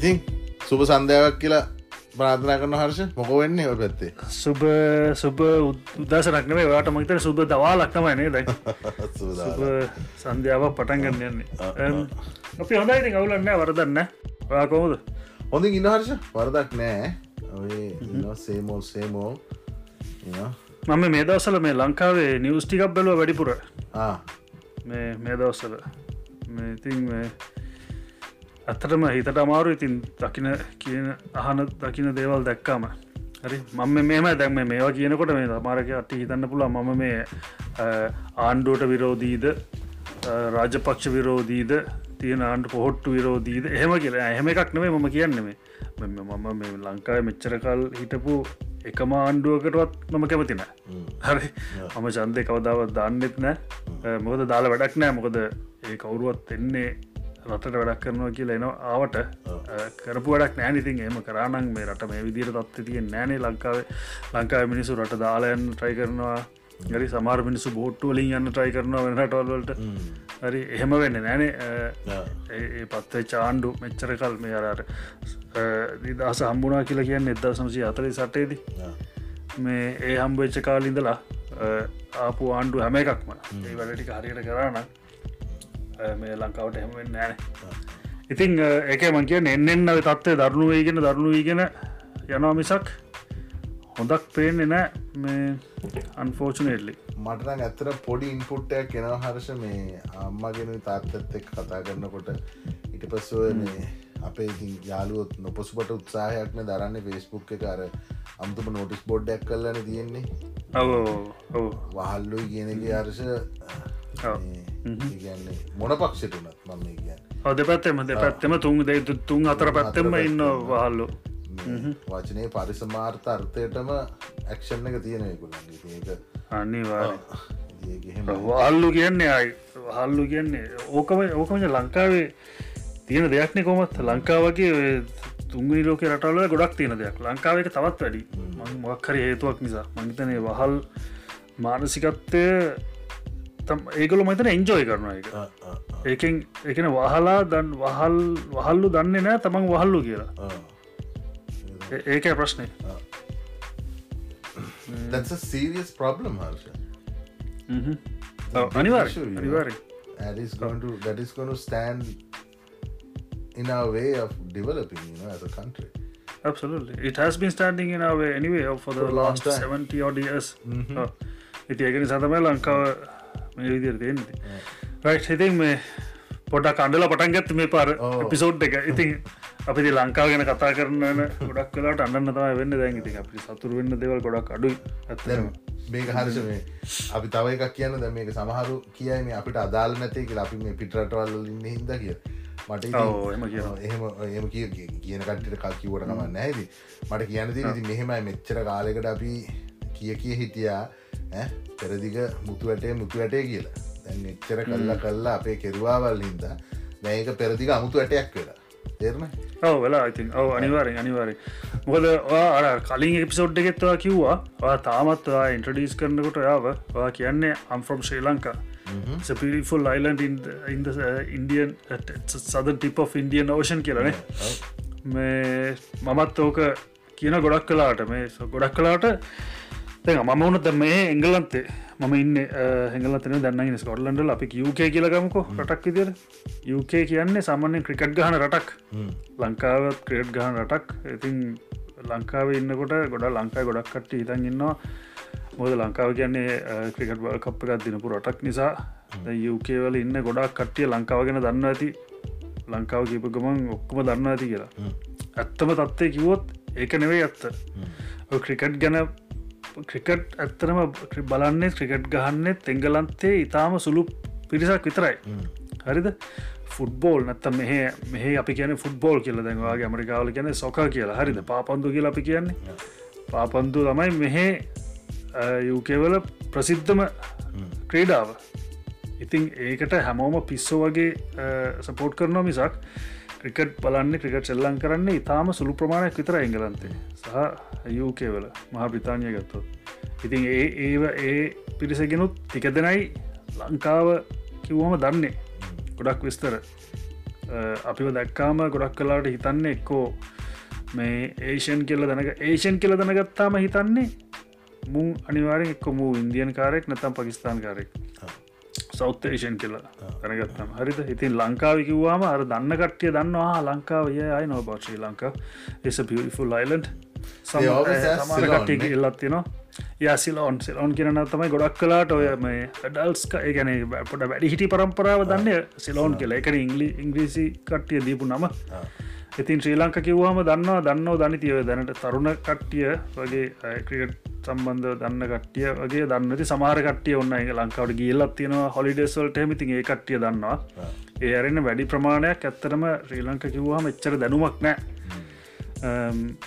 ඉතින් සුභ සන්ධාවක් කියලා ප්‍රාථනා කරන හර්ෂ මොක වෙන්නේ ඔ පැත්තේ? සුබ සුබ උදසනක්නේ වාට මතර සුබ දවා ලක්නමයිනේ දැ සුබ සන්ධ්‍යාවක් පටන් ගන්න යන්නේ. අපි හොඳයිති කවුලන්න වරදන්න ඔයාකොමද හොඳින් ඉන්නහර්ෂ වරදක් නෑ. සේමෝල් සේමෝ මම මේ දවසල මේ ලංකාවේ නිවස්ටිකක් බැලුව වැඩිපුර. මේ දවස්සල ඉතින් ඇත්තටම හිතට අමාරු ඉතින් දකින කියන අහන දකින දේවල් දැක්කාම. හරි? මම මෙම දැක්ම මේවා කියනකොට මේ තමාරක අටි හිතන්න පුළ මම මේ ආණ්ඩුවට විරෝධීද රාජපක්ෂ විරෝධීද තියෙන ආණ්ඩ පොහොට්ටු විරෝධීද? එහෙම කියලා. එහෙම එකක් නෙවේ මම කියන්නෙම මම මේ ලංකාව මෙච්චරකල් හිටපු එකම ආණ්ඩුවකටවත් මම කැමතින හරි? මම චන්දය කවදාවත් දන්නෙත් නෑ. මොකද දාලා වැඩක් නෑ. මොකද ඒ කවුරුවත් එන්නේ රටට වැඩක් කරනවා කියලා එනවා. ආවට කරපු වැඩක් නෑනිතින් එම කරානන් මේ රට මේ විදිර තත්ව තියෙන් නෑනේ ලංකාවේ. ලංකාව මිනිසු රට දාලයන් ට්‍රයි කරනවා. ගරි සමාර මිනිසු බෝට්ටු වලින් යන්න ට්‍රයි කරනවා වෙනටවල්වලට හරි එහෙම වෙන්න නෑනේ ඒ පත්වේ චාණ්ඩු මෙච්චර කල් මේ අරට නිදහස හම්බුනා කියලා කියන්න එදදා සමසි අතරි සටේද මේ ඒ හම්බවෙච්ච කාලින්දලා ආපු ආණ්ඩු හැම එකක්ම. ඒ වැඩටික හරියට කරන්න මේ ලංකාවට එහෙමෙන් නෑන ඉතිං එක මං කිය එන්නෙන් අව තත්වය දරුණු වේගෙන දරුණු වීගෙන යනවා මිසක් හොඳක් පේන්නේ නෑ මේ අන්ෆෝචනේල්ලි මටන ඇත්තර පොඩි ඉන්පුට්ටයක් කෙනව හර්ෂ මේ අම්මගෙන තාත්තත් එක් කතා කරනකොට. ඉට පස්සුව මේ අපේ යාලුවොත් නොපසුපට උත්සාහයක්න දරන්න ෆෙස්බුක් එකර අමුතුම නොටිස් බොඩ්ඩක් කරලන තියෙන්නේ. වහල්ලු කියනගේ අර්ෂ කියන්නේ මොන පක්ෂටනත් මම කියන්න. අද පැත්තෙම දෙ පැත්තෙම තුන් දෙ තුන් අතර පැත්තෙම ඉන්න වහල්ලු වචනය පරිසමාර්ථ අර්ථයටම ඇක්ෂන් එක තියෙනයකුලන්ගේ ඒක අනිවා වහල්ලු කියන්නේ අයි හල්ලු කියන්නේ ඕකම ඕකමජ ලංකාවේ තියෙන දෙයක්නෙ කොමත් ලංකාවගේ තුන්ගනි ලෝක රටවල ගොඩක් තියෙන දෙයක්. ලංකාවක තවත් වැඩි. මොක්හරි හේතුවක් නිසා. මංහිතනේ වහල් මානසිකත්වය ඒකල මතන එන්ජෝය කරන එක ඒකෙන් එකන වහලා දන් වහල් වහල්ලු දන්නේ නෑ තමන් වහල්ලු කියලා. ඒක ප්‍රශ්නය That's a serious problem Harsha. අනිවාර අනිවාර that is going to that is going to stand in our way of developing you know as a country. Absolutely. It has been standing in our way anyway for the For last time. 70 odd years. ඉති ඒකනි සතමයි ලංකාව මේ විදිර තියෙන්නේ. රයි් ඉතින් මේ පොඩක් අන්ඩල පටන් ගත්ත මේ පාර. පිසෝඩ් එක. ඉතින් අපි ලංකාව ගැන කතා කරන ගොඩක් කලාට අන්න තම වෙන්න. දැන් ඉතින් අපි සතුර වෙන්න දෙවල් ගොඩක් අඩුයි. ඇත්තම මේක හරිස මේ අපි තව එකක් කියන්න. ද මේක සමහරු කියයි මේ අපිට අදාල් නැතේ කියලා අපි මේ පිටරටවල්ල ඉන්න හිද කිය. මට ඔව්, එහෙම එහෙම කිය කියන කටට කල් කිවට කම නැති මට කියන්න ඉති මෙහෙමයි. මෙච්චර කාලෙකට අපි කිය කිය හිටියා පෙරදිග මුතු වැටේ මුතු වැටේ කියලා. දැන් එච්චර කල්ලා කල්ලා අපේ කෙරවාවල් හින්ද මේක පෙරදිග අමුතු වැටයක් වෙලා. තේරණ? ඔව වෙලා ඉතින්. ඔව අනිවාරෙන් අනිවාරය මොකද ඔයා අර කලින් එපිසෝඩ් එකෙත්වා කිව්වා තාමත්වා ඉන්ට්‍රඩිස් කරනකොට ඔයාව ඔයා කියන්නේ I'm from Sri Lanka beautiful island in the Indian southern tip of Indian ocean කියලනේ මේ මමත් ඕක කියන ගොඩක් කලාට මේ ගොඩක් කලාට මම වුණත මේ එංගලන්තේ මම ඉන්න හැඟලතන දන්න ස්කොට්ලන්ඩල් අපි යුකේ කියලගමකෝ රටක් විදිර යුකේ කියන්නේ සාමාන්‍යෙන් ක්‍රිකට් ගහන රටක්. ලංකාවත් ක්‍රේට් ගහන රටක්. ඉතින් ලංකාව ඉන්නකොට ගොඩ ලංකායි ගොඩක් කට හිතන් ඉන්නවා. මොද ලංකාව කියන්නේ ක්‍රිකට් කප් එකක් දිනපු රටක් නිසා. යුකේවල ඉන්න ගොඩක් කට්ටිය ලංකාව ගැන දන්න ඇති. ලංකාව කීප ගමන් ඔක්කොම දන්න ඇති කියලා. ඇත්තම තත්වය කිවොත් ඒක නෙවෙයි ඇත්ත. ක්‍රිකට් ගැන ක්‍රිකට් ඇත්තරම බලන්නේ ක්‍රිකට් ගහන්නේ තෙංගලන්තේ ඉතාම සුළු පිරිසක් විතරයි. හරිද? ෆුට්බෝල් නැත්තම් මෙහ මෙහ අපි කියන ෆුට්බෝල් කියල. දැන්වාගේ ඇමරිකාවල කියන සොක කියලා. හරිද? පාපන්දු කියලා අපි කියන්නේ. පාපන්දු තමයි මෙහෙ යුකේවල ප්‍රසිද්ධම ක්‍රීඩාව. ඉතින් ඒකට හැමෝම පිස්සෝ වගේ සපෝට් කරනවා මිසක් ක්‍රිකට් බලන්න ක්‍රිකට් සෙල්ලං කරන්න ඉතාම සුළු ප්‍රමාණයක් විතර එංගලන්තේ. සහ යුකේවල මහා බ්‍රතාානය ගත්තොත්. ඉතින් ඒ ඒව ඒ පිරිසගෙනුත් ටික දෙනයි ලංකාව කිව්වම දන්නේ. ගොඩක් විස්තර. අපිව දැක්කාම ගොඩක් කලාට හිතන්න එක්කෝ මේ ඒෂන් කියල දනක ඒෂන් කියල දනගත්තාම හිතන්නේ මුං අනිවාරෙන් එක්කො මූ ඉන්දියන් කාරෙක් නැතම් පකිස්ාන් කාරෙක් සෞත්තේෂන් කියලා. දැනගත්තම. හරිත ඉතින් ලංකාවිකිවවාම අර දන්න කට්ටිය දන්නවා ලංකාවය අයි නොබ ශ්‍රී ලංකා. එස පිෆුල් අයිලන්ඩ් සමරකට්ටිය ඉල්ලත් තිනවා යසිලෝන් සිලෝන් කියරන තමයි ගොඩක් කලාට ඔය මේ ඩල්ස්ක ඒගැන පොට වැඩි හිටි පරම්පරාව දන්න සිලෝන් කියල. එක ඉංගලි ඉංග්‍රීසි කට්ටිය දීපු නම ඉතින් ශ්‍රී ලංක කිව්වාම දන්නවා දන්නෝ දනිතියව දැනට. තරුණ කට්ටිය වගේ ක්‍රිකට් සම්බන්ධ දන්න කට්ටිය වගේ දන්නති සමාර කට්ටිය ඔන්න එක ලංකාවට ගියල්ලත් තියෙනවා. හොලිඩෙස්වල්ට හමිතින් ඒ කට්ටිය දන්නවා. ඒ අරන්න වැඩි ප්‍රමාණයක් ඇත්තරම ශ්‍රී ලංක කිව්වාම එච්චර දැනුමක් නෑ.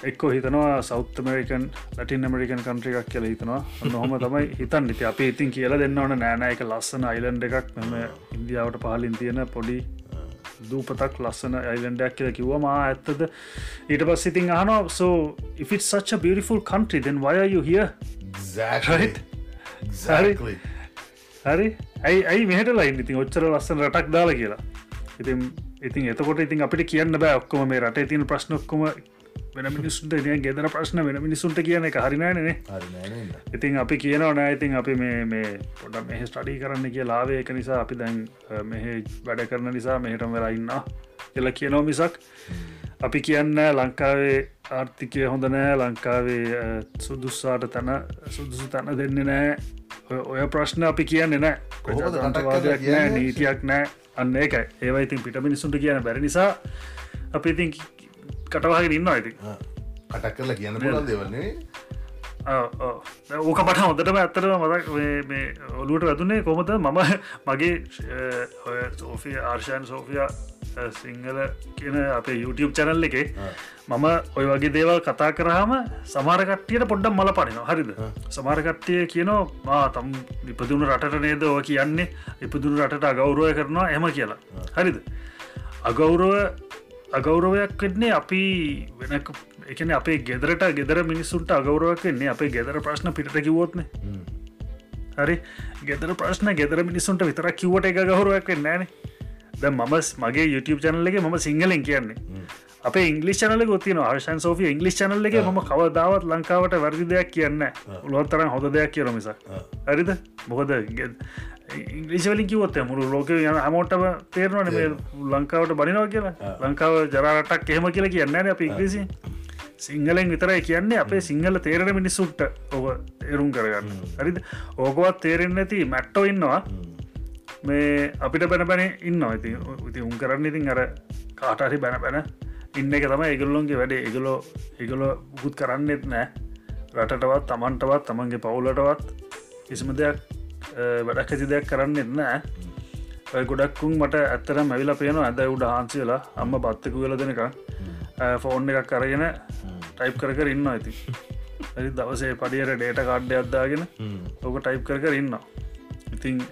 එක්කෝ හිතනවා සෞත් මරිකන් ලටින් මරිකන් කන්ට්‍රිකක් කියල හිතනවා. නොහොම තමයි හිතන් ඉති අප ඉතින් කියලා දෙන්න ඕන නෑනයක ලස්සන අයිලන්ඩ එකක්. මෙම ඉන්දියාවට පහලින් තියෙන පොඩි දූපතක් ලස්සන අයිලන්ඩයක් කියල කිව්වම ඇත්තද ඊට පස් ඉතින් අහනවා සෝ if it's such a beautiful country then why are you here? Exactly. Exactly. හරි. ඇයි ඇයි මෙහටලා ඉතින් ඔච්චර ලස්සන රටක් දාලා කියලා. ඉතින් ඉතින් එතකොට ඉතින් අපිට කියන්න බෑ ඔක්කොම මේ රටේ තින ප්‍රශ්නොක්කොම වෙන මිනිසුන්ට නිය ගෙදර ප්‍රශ්න වෙන මිනිසුන්ට කියන එක හරිනෑනේ හරි නෑනේ. ඉතින් අපි කියනවා නෑ ඉතින් අපි මේ පොඩ මෙහ ස්ටඩී කරන්න කිය ලාවේ එක නිසා අපි දැන් මෙහ වැඩ කරන නිසා මෙහටම වෙලා ඉන්න කියල කියනෝ මිසක්. අපි කියන්න ලංකාවේ ආර්ථිකය හොඳ නෑ ලංකාවේ සුදුස්සාට තැන සුදුසු තැන දෙන්න නෑ. ඔය- ප්‍රශ්න අපි කියන්න නෑ. කියලා නෑ? නීතියක් නෑ. අන්න ඒකයි. ඒවා ඉතින් පිට මිනිසුන්ට කියන බැරි නිසා අපි ඉතින් කටවාගෙන ඉන්න ආ. කටක් කරලා කියන්න පුලන් දෙවන්නේ ඕක පට හොඳටම ඇත්තට මදක් මේ- මේ ඔලුවට වැදුනේ කොමද මම මගේ සෝෆිය ආර්ෂයන් සෝෆිය සිංහල කියන අපේ YouTube චැනල් එකේ මම ඔය වගේ දේවල් කතා කරහම සමාරකට්ටියට පොඩ්ඩම් මල පනිනවා හරිද? සමාරකට්ටිය කියනවා මා තම් ඉපදුණු රටට නේද ඕ කියන්නේ? ඉපදුණු රටට අගෞරුවය කරනවා එම කියලා. හරිද? අගෞරුව අගෞරවයක් වෙන්නේ අපි වෙන එකන අපේ ගෙදරට ගෙදර මිනිස්සුන්ට අගෞරවක් වෙන්නේ අපේ ගෙදර ප්‍රශ්න පිට කිවොත්න හරි? ගෙදර ප්‍රශ්න ගෙදර මිනිස්සුන්ට විතර කිවට එක ගෞරුවක් වෙන්න ෑන ද මම මගේ YouTube චැනල්ලගේ මම සිංහලෙන් කියන්නේ. අප ඉංගලි චනල ගොතින ආර්ෂන් සෝෆිය ඉංගලිස් චනල්ලගේ ම කවදාවත් ලංකාවට වැරදි දෙයක් කියන්න උළුවත්තරන් හොඳ දෙයක් කියර මිසක්. හරිද? මොකද ඉංග්‍රිසිවලින් කිවොත් මුළු ලෝක යන හමෝටම තේරවන මේ ලංකාවට බනිනවා කියලා. ලංකාව ජරාටක් එහෙම කියලා කියන්න අප ඉංග්‍රීසි සිංහලෙන් විතරයි කියන්නේ අපේ සිංහල තේරෙන මිනිස්සුට්ට ඔව තේරුම් කරගන්න. හරිද? ඕකවත් තේරෙන් නැති මැට්ටෝ ඉන්නවා. මේ අපිට බැන බැන ඉන්න ඉති ඉති උන් කරන්න ඉතින් අර කාටහරි බැන බැන ඉන්න එක තම ඒගල්ලොන්ගේ වැඩේ. ඒගලෝ ඒගලො උකුත් කරන්නෙත් නෑ රටටවත් තමන්ටවත් තමන්ගේ පවුලටවත් කිසිම දෙයක් වැඩක් ඇති දෙයක් කරන්නෙත් නෑ. ඔය ගොඩක්කුන් මට ඇත්තර මැවිලා පේන ඇද උඩ හාන්සිලා අම්ම බත්තකු වෙල දෙනක ෆෝන් එකක් කරගෙන ටයිප් කර කර ඉන්න ඇති ඇති දවසේ පඩියට ඩේට කාඩ්ඩ අද්දාගෙන ඕක ටයිප් කර කර ඉන්න ඉතින්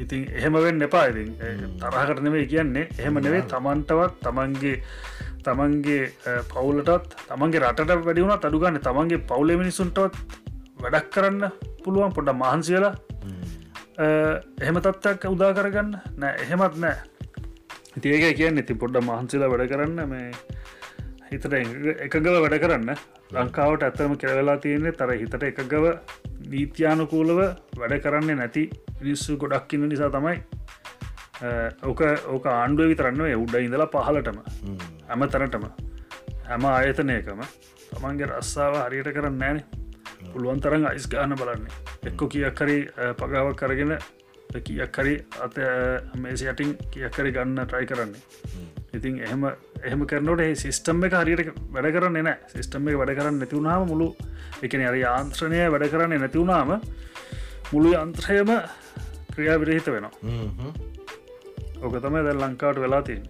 ඉතින් එහෙම වෙන්න එපා ඉතින්. තරහකට නෙවේ කියන්නේ. එහෙම නෙවේ තමන්ටවත් තමන්ගේ තමන්ගේ පවුලටත් තමන්ගේ රටට වැඩිවුණ අඩුගන්න තමන්ගේ පවුල මිනිසුන්ටවත් වැඩක් කරන්න පුළුවන් පොඩ මහන්සියලා එහෙම තත්ත්යක් උදා කරගන්න? නෑ එහෙමත් නෑ. තියක කියන්න ඉති පොඩ්ඩ මහන්සිලා වැඩ කරන්න මේ හිතට එකගව වැඩ කරන්න. ලංකාවට ඇත්තම කෙරවෙලා තියෙන්නේ තර හිතට එකගව නීත්‍යානුකූලව වැඩ කරන්නේ නැති මිනිස්සු ගොඩක් ඉන්න නිසා තමයි. ඕක ඕක ආණ්ඩුව විතරන්න උඩ ඉඳලා පහලටම හැම. තැනටම හැම ආයතනයකම. තමන්ගේ රස්සාාව හරියට කරන්න නෑන පුළුවන් තරන් අයිස් ගාන බලන්නේ. එක්කො කියක් කරි පගාවක් කරගෙන කියක් කරි අත මේසි යටින් කියක් කරි ගන්න ට්‍රයි කරන්නේ. ඉතින් එහෙම එහෙම කරනට සිිස්ටම් එක හරියට වැඩ කරන්න නෑ සිිස්ටම් එක වැඩ කරන්න නැතිවුණාම මුළු එකන අර යාන්ත්‍රණය වැඩ කරන්නේ නැතිවුණාම මුළු යන්ත්‍රයම ක්‍රියා විරහිත වෙනවා ඕක තමයි දැල් ලංකාවට වෙලාතින්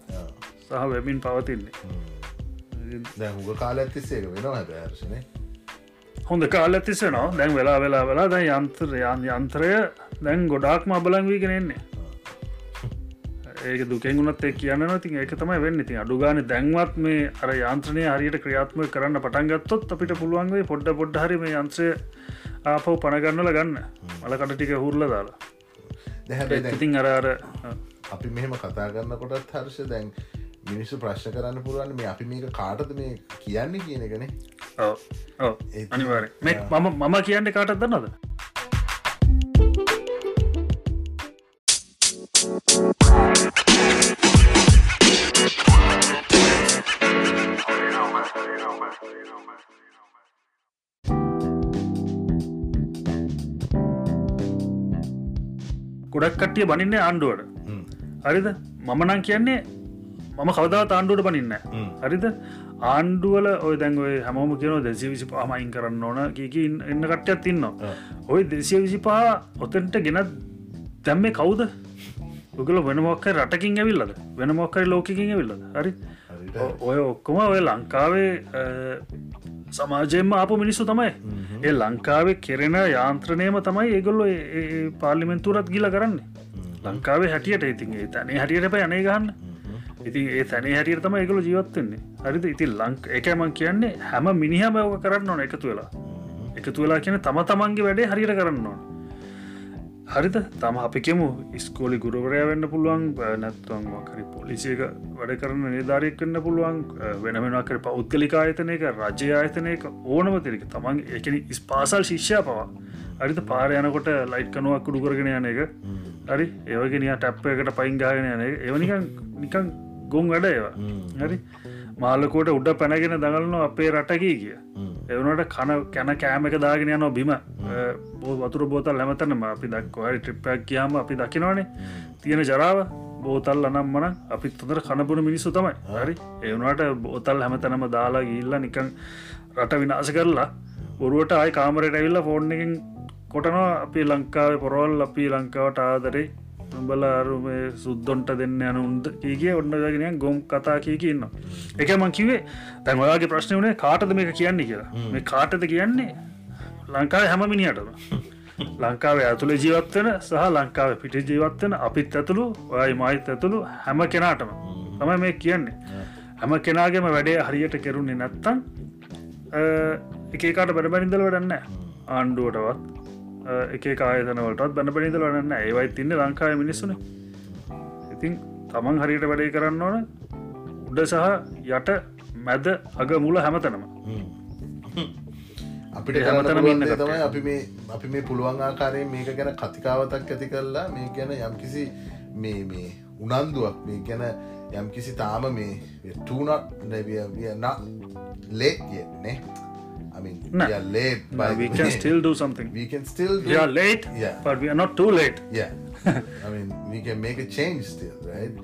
සහ වෙමින් පවතින්නේ. දැ හුග කාල ඇතිස්සේක වෙනවා හර්ෂණය හොඳ කාල ඇතිසනවා දැන් වෙලා වෙලා වෙලා දැන් යන්ත්‍ර යන්ත්‍රය දැන් ගොඩාක් මබලං වී කෙනෙන්නේ ඒක දුකෙන්ගුණත් එක් කියන්න තින් ඒක තමයි වෙන්න. ඉතින් අඩුගාන දැන්වත් මේ අර යන්ත්‍රනය හරියට ක්‍රියාත්ම කරන්න පටන්ගත්තොත් අපිට පුළුවන්ගේ පොඩ්ඩ පොඩ්ඩ හරි මේ යන්ත්‍රය ආපව් පණගන්නල ගන්න. මලකට ටික හුරල දාලා. ඉතින් අර අර අපි මෙහෙම කතා කරන්න කොටත් හර්ෂ දැන් මිනිස්සු ප්‍රශ්න කරන්න පුළුවන් මේ අපි මේක කාටද මේ කියන්න කියන එකනේ. අනිවාර මම මම කියන්න කාටත් දන්නද ගොඩක් කට්ටිය බනින්න ආණ්ඩුවට. හරිද? මමනං කියන්නේ මම කවදා ආණ්ඩුවට බනින්න හරිද? ආණ්ඩුවල ඔය දැන්ගොය හැමෝම කියන දෙසි විසි පාමයින් කරන්න ඕන කියක එන්න කට්ටයක් තින්න ඔය දෙසිය විසිපා ඔතන්ට ගෙනත් දැම්ම කවුද? උගල වෙනමොක්ක රටකින් ඇවිල්ලද? වෙනමොක්කරි ලෝකකින් ඇවිල්ලද? හරි. ඔය ඔක්කොම ඔය ලංකාවේ සමාජයෙන්ම ආපු මිනිස්සු තමයි. ඒ ලංකාවේ කෙරෙන යාන්ත්‍රනයම තමයි ඒගොල්ලො පාර්ලිමෙන්තුරත් ගිල කරන්නේ. ලංකාවේ හැටියට ඉතින් ඒ තැනේ හැටියට ප අනේ ගන්න ඉතින් ඒ තැනේ හැටියට තම ඒකල ජීවත්වෙන්නේ හරිද? ඉතින් ලංක එකමන් කියන්නේ හැම මිනිහම ඕක කරන්න ඕන එකතු වෙලා. එකතු වෙලා කියන තම තමන්ගේ වැඩේ හරියට කරන්න ඕන. හරිද? තම අපිකෙමු ස්කෝලි ගුරුවරය වෙන්න පුළුවන් නැත්තුවන් කරි පොලිසියක වැඩ කරන නිධාරයක් කන්න පුළුවන් වෙනමෙනකර පෞද්ගලික ආයතනයක රජය ආයතනයක ඕනම තිරික තමන් එකන ස්පාසල් ශිෂ්‍ය පවා. අරිත පාර යනකොට ලයිට් කනුවක් කුඩු කරගෙන යන එක. හරි? ඒවගෙනිය ටැප්ප එකට පයින්ගාගෙන යන ඒවනිකන් නිකන් ගොන් වැඩ ඒවා. හරි? මාලකෝට උඩ පැනගෙන දඟලන අපේ රටකී කිය. එවනට කන කැන කෑම එක දාගෙන යනෝ බිම. බෝ වතුර බෝතල් ඇමතනම අපි දක්ව. හරි ට්‍රිප්පයක් කියයාම අපි දකිනවානේ. තියෙන ජරාව බෝතල් අනම්මන අපිත් තොදර කණපුන මිනිස්සු තමයි. හරි? ඒවනට බෝතල් හැමතැනම දාලා ගිල්ල නිකං රට විනාස කරලා ඔරුවට ආය කාමරයට ඇවිල්ල ෆෝර්න් එකින් කොටනවා. අපි ලංකාවේ පොරවල් අපි ලංකාවට ආදරේ උඹල අරුම සුද්දොන්ට දෙන්න යන උන්ද ඒගේ ඔන්නගෙන ගොම් කතා කියක ඉන්න එක මං කිවේ තැන් ඔයාගේ ප්‍රශ්න වනේ කාටද මේක කියන්නේ කියලා? මේ කාටද කියන්නේ? ලංකාව හැම මිනිටම ලංකාවේ ඇතුළ ජීවත්වන සහ ලංකාව පිට ජීවත්වන අපිත් ඇතුළු ඔයයි මයිත් ඇතුළු හැම කෙනාටම. තමයි මේ කියන්නේ. හැම කෙනාගේම වැඩේ හරියට කෙරුන්නේ නැත්තන් එකකාට බැඩබැනිදල වැඩන්න ආණ්ඩුවටවත් එක කායතනවලටත් බැන පනිදල වන්න ඒවයි තින්න ලංකාව මිනිස්සුන. ඉතින් තමන් හරියට වැඩේ කරන්න ඕන උඩ සහ යට මැද අග මුල හැමතනම. අපිට හැමතන ඉන්න තමයි අපි මේ අපි මේ පුළුවන් ආකාරයෙන් මේක ගැන කතිකාවතක් ඇති කරලා මේ ගැන යම්කිසි මේ මේ උනන්දුවක් මේ ගැන යම්කිසි තාම මේ ටනත් නැවියන ලේක් කියන්නේ. I mean, No. we are late, No, we can still do something. we can still do We are late, Yeah. but we are not too late. yeah I mean we can make a change still right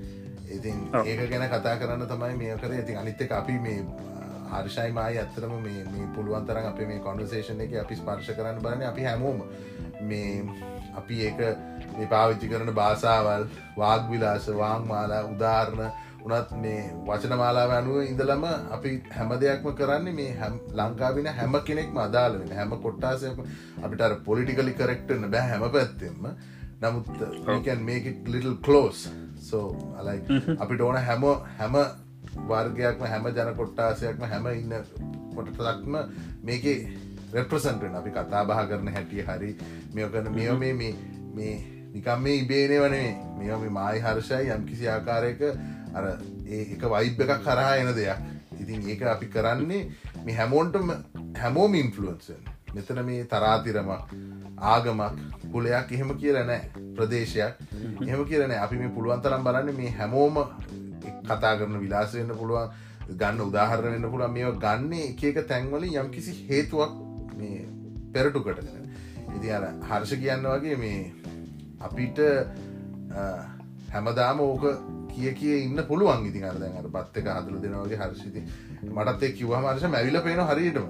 ඉතින් ඔව්. ඒක ගැන කතා කරන්න තමයි මේ කර ඉතින් අනිත්ත අපි මේ හර්ෂයි මයි අත්තරම මේ මේ පුළුවන් තරන් අප මේ කොන්වර්සේෂන් එක අපි ස්පර්ශ කරන්න බලන අපි හැමෝම මේ අපි ඒක මේ පාවිච්චි කරන භාසාවල් වාග්විලාස වාං මාලා උදාරණ උනත් මේ වචන මාලාව අනුව ඉඳලම අපි හැම දෙයක්ම කරන්නේ මේ හැම් ලංකාවින හැම කෙනෙක්ම අදාල වෙන හැම කොට්ටාසයම අපිට පොලිටිකලි කරෙක්ටන බෑ හැම පැත්තෙම නමුත් can make it little close. So like අපිට ඕන හැම හැම වර්ගයක්ම හැම ජන කොට්ටාසයක්ම හැම ඉන්න කොටතක්ම මේකේ රෙප්‍රසන්ටෙන් අපි කතා බහ කරන හැටිය හරි මෙය කරන මෙය මේ මේ මේ නිකම් මේ ඉබේනේ වනේ මෙ මේ මයි හර්ෂයි යම් කිසි ආකාරයක අර ඒ එක වයිබ් එකක් කරහා එන දෙයක්. ඉතින් ඒක අපි කරන්නේ මේ හැමෝන්ටම හැමෝම ඉන්ෆලුවන්සන් මෙතන මේ තරාතිරමක් ආගමක් පුලයක් එහෙම කියරනෑ ප්‍රදේශයක් එහෙම කියරන අපි මේ පුළුවන්තරම් බලන්න මේ හැමෝම කතා කරන විලාසවෙන්න පුළුවන් ගන්න උදාහරණ වෙන්න පුළුවන්. මේ ගන්න එක එක තැන්වලින් යම් කිසි හේතුවක් මේ පෙරටු කටගෙන ඉති අර හර්ෂ කියන්න වගේ මේ අපිට හැමදාම ඕක කිය කිය ඉන්න පුළුවන් ඉතින් අර දැන් අර බත් එක හදලා දෙනවා වගේ හර්ෂිති මටත් ඒ කිව්වම හර්ෂ මැවිලා පේනවා හරියටම.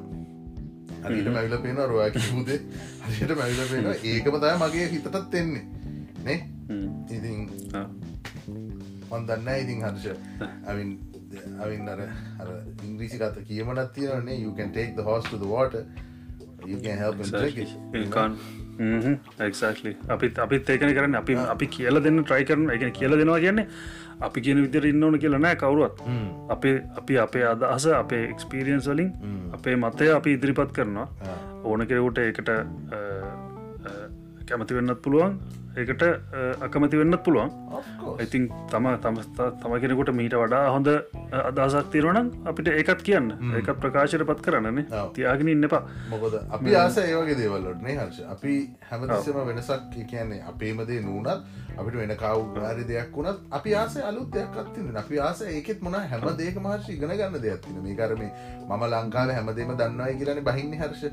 හරියට මැවිලා පේනවා රොයා කිව්වුදේ හරියට මැවිලා පේනවා. ඒකම තමයි මගේ හිතටත් එන්නේ. නේ? ඉතින් මන් දන්න ඉතින් හර්ෂ අවින් අවින් අර අර ඉංග්‍රීසි කත කියමනත් තියෙනනේ you can take the horse to the water. You can help him drink it. You know? එක්ලි අපිත් අපිත් ඒකන කරන්න. අපි අපි කියල දෙන්න ට්‍රයි කරන එක කියල දෙනවා කියන්නේ අපි කියන විදිර ඉන්න ඕන කියලා නෑ කවරුවත්. අපේ අපි අපේ අදහස අපේ එක්ස්පිරියන්ස් වලින් අපේ මතය අපි ඉදිරිපත් කරනවා. ඕන කෙරකුට ඒකට කැමති වෙන්නත් පුළුවන් ඒකට අකමති වෙන්නත් පුළුවන්. ඉතින් තම තම තම කෙනෙකුට මීට වඩා හොඳ අදහසක් තිරනම් අපිට ඒකත් කියන්න. ඒකත් ප්‍රකාශයට පත් කරන්නන්නේ. තියාගෙන ඉන්න එපා. මොකද අපි ආස ඒවගේ දේවල්ලොටනේ හර්ෂ. අපි හැමතිස්සම වෙනසක් කියන්නේ අපේමදේ නූනත් අපිට වෙන කවුහරි දෙයක් වුණත් අපි ආස අලුත් දෙයක් අත්තින අපි ආස ඒකෙත් මොන හැම දේක මහර්ෂ ඉගෙන ගන්න දෙයක්තින මේ කරම මම ලංකාව හැමදේම දන්නවයි කියලන බහින්න හර්ෂ.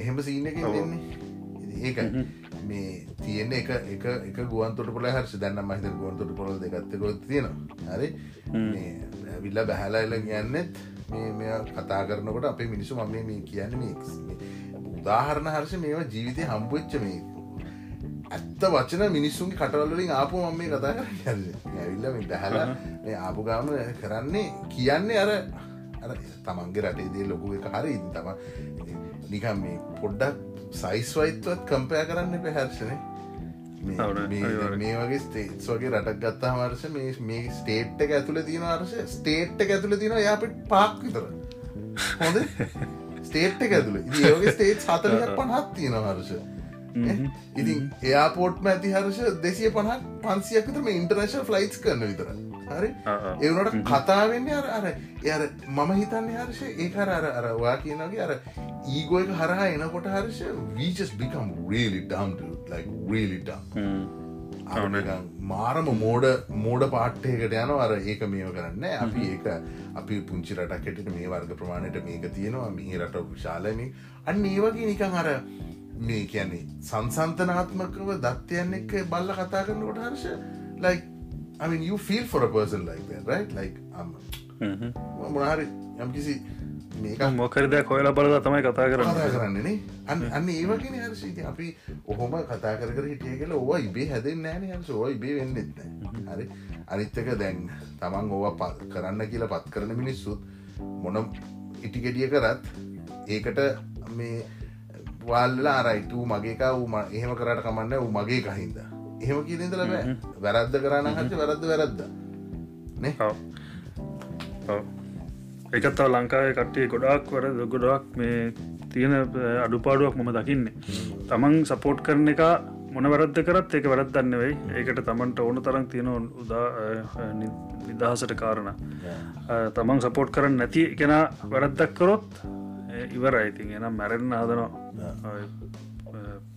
එහෙම සීන එක දෙන්නේ ඒක මේ තියෙන එක එක එක ගුවන්තොට පොල හර්ෂ දන්න මහිත ගුවන්තොට පොල දෙගත්තකොත් තියෙනවා? හරි. විල්ල බැහැලයිල කියන්නෙත් මේ මෙ කතා කරනකොට අපේ මිනිසු මම මේ කියන්න මේ උදාහරණ හර්ෂ මේවා ජීවිතය හම්බුච්ච මේ ඇත්ත වචන මිනිස්සුන්ගේ කටවල්ලින් ආපු මම මේ කතා කර ඇවිල්ල මේ බැහල මේ ආපු ගාම කරන්නේ කියන්නේ අර අර තමන්ගේ රටේදේ ලොකු එක හරි ඉතින් තම නිකම් මේ පොඩ්ඩක් සයිස්වයිත්වත් කම්පය කරන්න පැහැර්ශනය මේ වගේ ස්ටේටස් වගේ රටක් ගත්තා වර්ෂ මේ මේ ස්ටේට් එක ඇතුළ තියෙන අර්ශ ස්ටේට් එක ඇතුළ තියෙන යාපට පාක් විතර. හොඳ? ස්ටේට් එක ඇතුළ ඒගේ ස්ටේට් හතරයක් පණහත් තියෙන හර්ෂ. ඉතින් එයාපෝට්ම ඇති හර්ෂ දෙසිය පණක් පන්සියකතම ඉන්ටර්නශල් ෆ්ලයිස් කරන විතර හරි? ඒවනට කතාවෙන්නේ අර අර එය මම හිතන්න හර්ෂ ඒකර අර අරවා කියනගේ අර ඊගෝ එක හරහා එනකොට Harsha වීචස් become really dumb like really dumb. මාරම මෝඩ මෝඩ පාට්ටයකට යන අර ඒක මේව කරන්න අපි ඒක අපි පුංචි රටක්කෙට මේ වර්ග ප්‍රමාණයට මේක තියෙනවා. මේ රට විශාලමින් අන්න ඒ වගේ නිකං අර මේ කියන්නේ සංසන්තනාත්මකව දත්වයන්න එක්ක බල්ල කතා කරනකොට Harsha like I mean you feel for a person like that right? Like අම්ම මොනහරි යම්කිසි මේක මොකරදයක් හොයලා බලද තමයි කතා කරන්න. කතා කරන්නනේ අන්න අන්න ඒවගෙන හර්ෂීත අපි ඔහොම කතා කර හිටිය කියල ඕවා ඉබේ හැදෙන් නෑන හස ඕ ඉබේ වෙන්නෙත් හරි. අනිත්තක දැන් තමන් ඕවා කරන්න කියලා පත් කරන මිනිස්සුත් මොනම් ඉටිගෙඩිය කරත් ඒකට මේ වල්ලා අරයිටූ මගේක වූ එහෙම කරට කමන්න වූ මගේ කහින්ද එහෙම කියලින්දල බෑ වැරද්ද කරන්න හච වැරද්ද වැරද්ද. නේ? එකත්තව ලංකාවේ කට්ටිය ගොඩක් වර ගොඩක් මේ තියෙන අඩුපාඩුවක් මම දකින්නේ. තමන් සපෝට් කරන එක මොන වැරද්ද කරත් එක වැරද්දන්න වෙයි ඒකට තමන්ට ඕන තරම් තියෙන උදා නිදහසට කාරණ. තමන් සපෝට් කරන්න නැති කෙන වැරද්දක් කරොත් ඉවර අයිතින් එනම් මැරෙන්න්න හදනවා.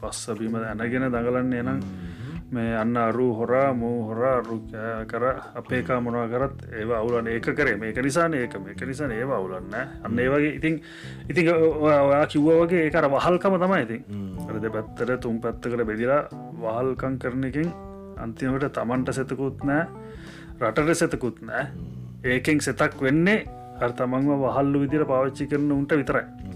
පස්සබීම ඇනගෙන දඟලන්න එනම් මේ අන්න අරු හොරා මූ හොරා කර අපේකා මොනවා කරත් ඒවා අවුලන් ඒක කරේ. මේක නිසා ඒක. මේක නිසා ඒවා අවුලන්න අන්න ඒ වගේ ඉතින් ඉතින් ඔයා කිව්ව වගේ ඒකර වහල්කම තමයි ඉතින්. අරද පැත්තර තුම් පැත්තකට බෙදිලා වහල්කං කරනකින් අන්තිමට තමන්ට සෙතකුත් නෑ රටට සෙතකුත් නෑ ඒකෙන් සෙතක් වෙන්නේ අර තමන්ව වහල්ලු විදිර පාවිච්චි කරන උන්ට විතරයි